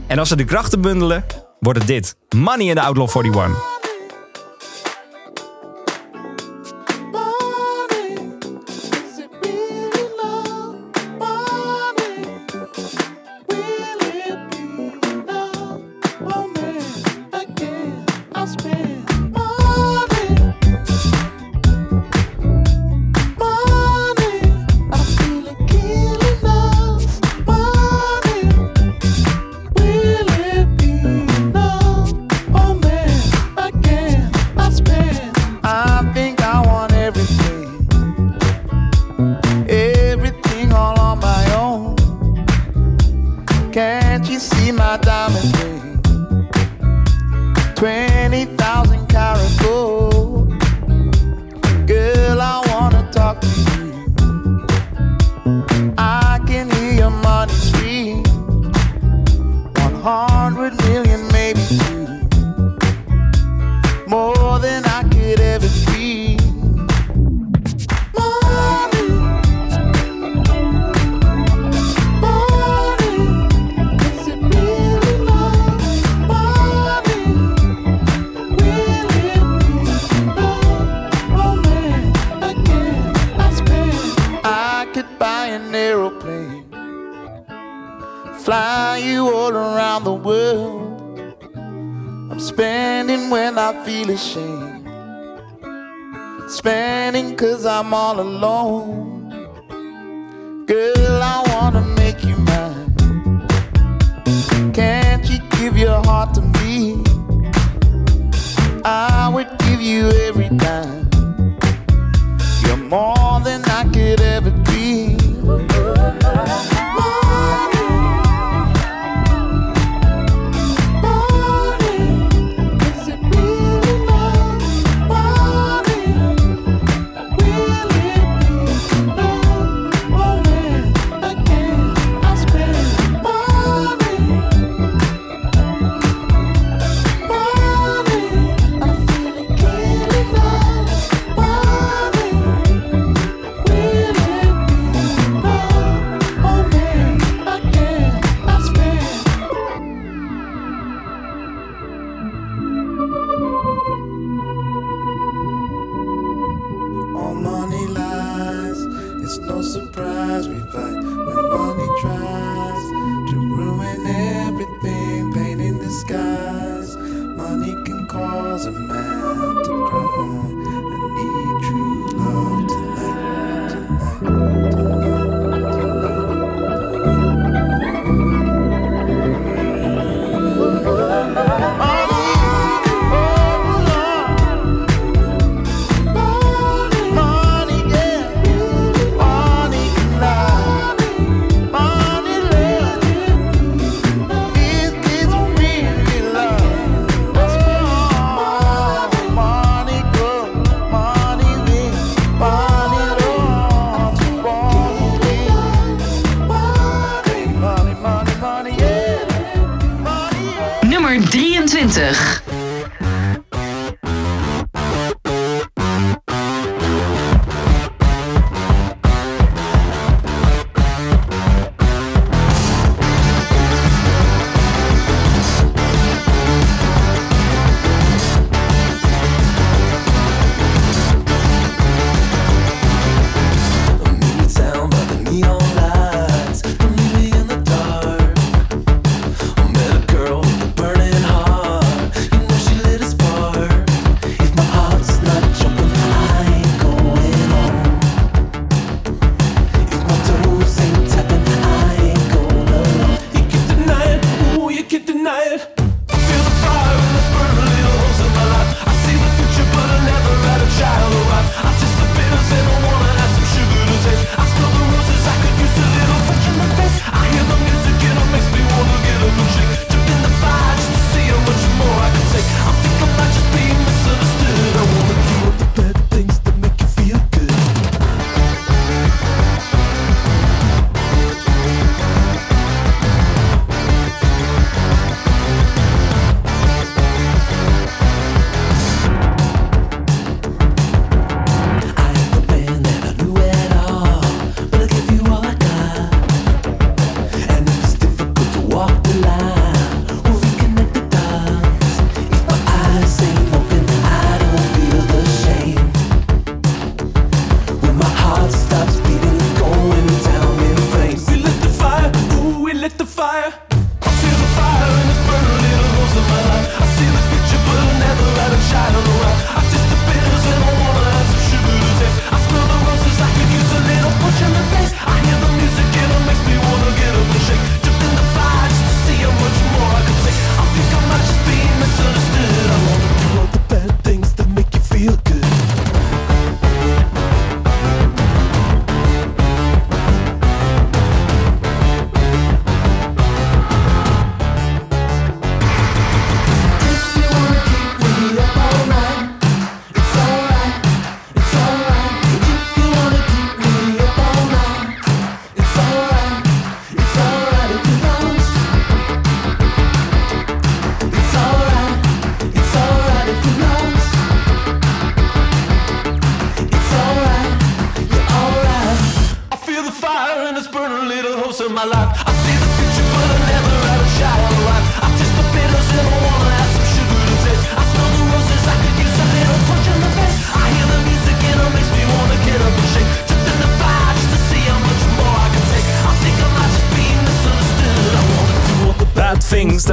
En als ze de krachten bundelen, wordt het dit. Money in the Outlaw 41.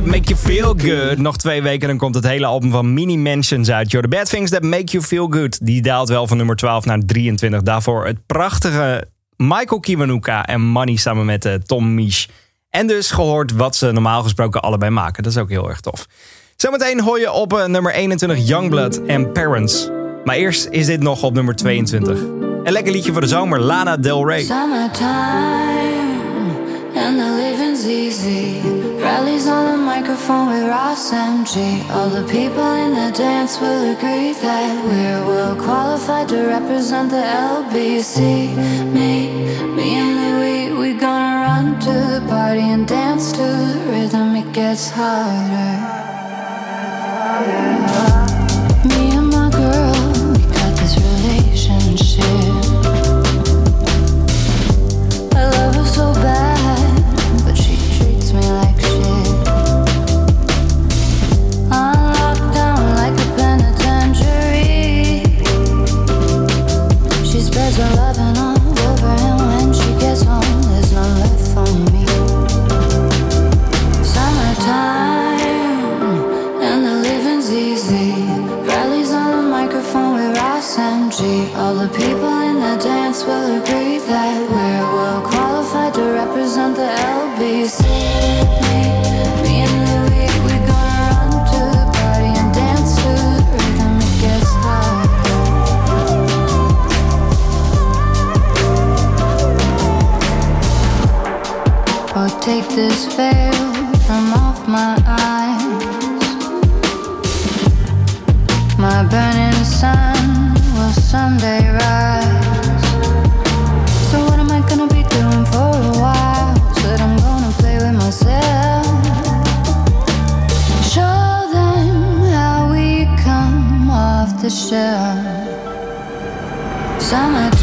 make you feel good. Nog twee weken dan komt het hele album van Mini Mansions uit. Your the bad things that make you feel good. Die daalt wel van nummer 12 naar 23. Daarvoor het prachtige Michael Kiwanuka en Money samen met uh, Tom Misch. En dus gehoord wat ze normaal gesproken allebei maken. Dat is ook heel erg tof. Zometeen hoor je op eh, nummer 21 Youngblood en Parents. Maar eerst is dit nog op nummer 22. Een lekker liedje voor de zomer, Lana Del Rey. Summertime and the living's easy. Rallies on the microphone with Ross MG. All the people in the dance will agree that we're well qualified to represent the LBC. Me, me and Louis, we gonna run to the party and dance to the rhythm. It gets harder. ocean. Summer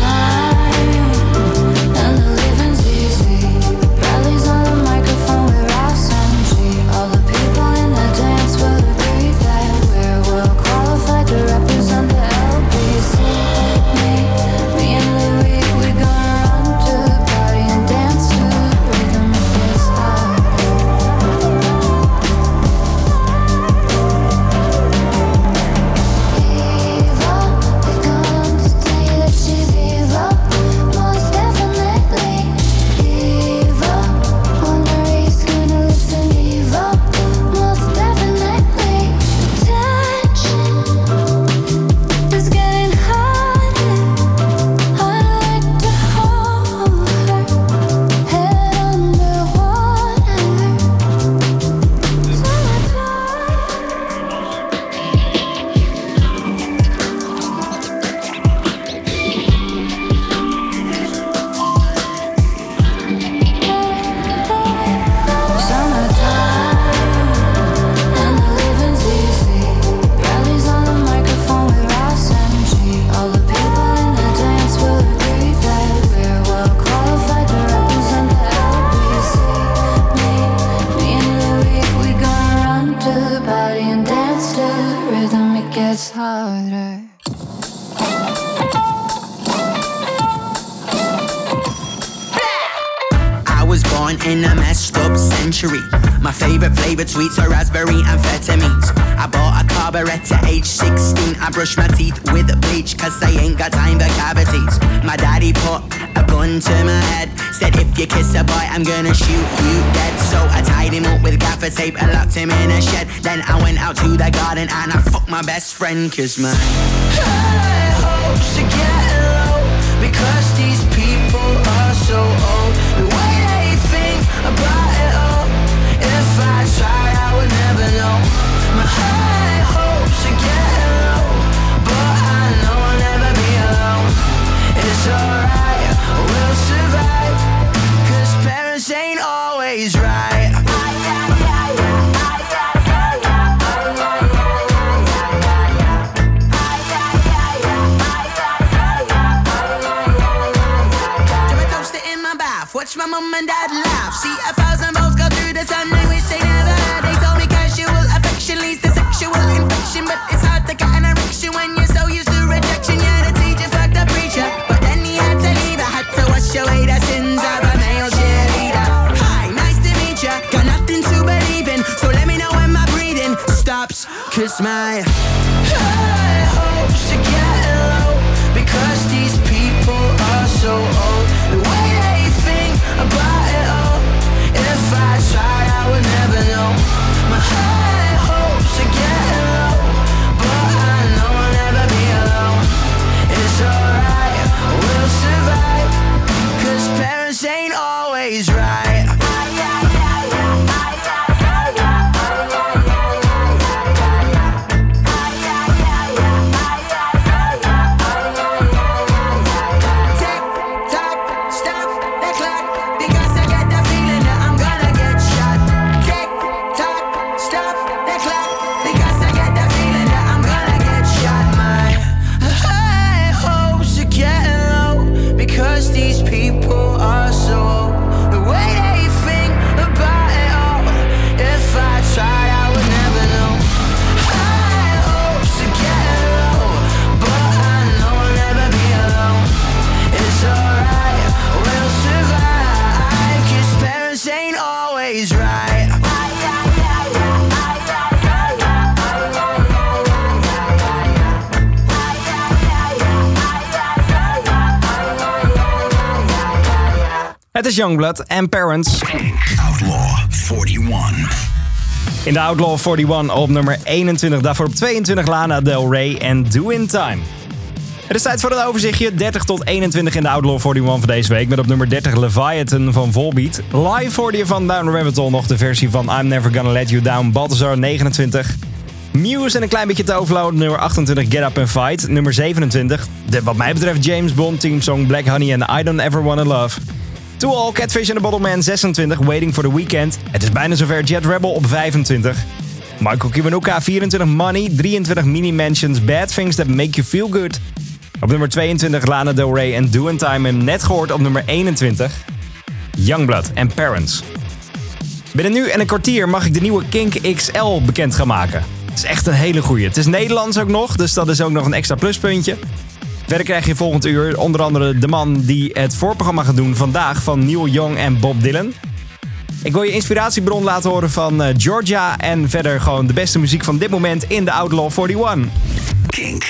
I'm gonna shoot you dead. So I tied him up with gaffer tape and locked him in a shed. Then I went out to the garden and I fucked my best friend, cause my low because these people smile. Het is Youngblood en Parents. Outlaw 41. In de Outlaw 41 op nummer 21. Daarvoor op 22 Lana Del Rey en Do In Time. Het is tijd voor het overzichtje. 30 tot 21 in de Outlaw 41 van deze week. Met op nummer 30 Leviathan van Volbeat. Live hoorde je van Down Rabbit Hole nog de versie van I'm Never Gonna Let You Down. Balthazar 29. Muse en een klein beetje te overloaden. Nummer 28 Get Up and Fight. Nummer 27. De wat mij betreft James Bond team song Black Honey en I Don't Ever Wanna Love. To All, Catfish and the Bottle Man 26, Waiting for the Weekend. Het is bijna zover, Jet Rebel op 25. Michael Kiwanuka 24, Money. 23, Mini Mansions, Bad Things That Make You Feel Good. Op nummer 22, Lana Del Rey en Do in Time. En net gehoord op nummer 21, Youngblood en Parents. Binnen nu en een kwartier mag ik de nieuwe Kink XL bekend gaan maken. Het is echt een hele goeie. Het is Nederlands ook nog, dus dat is ook nog een extra pluspuntje. Verder krijg je volgend uur onder andere de man die het voorprogramma gaat doen vandaag van Neil Young en Bob Dylan. Ik wil je inspiratiebron laten horen van eh, Georgia en verder gewoon de beste muziek van dit moment in de Outlaw 41. Kink.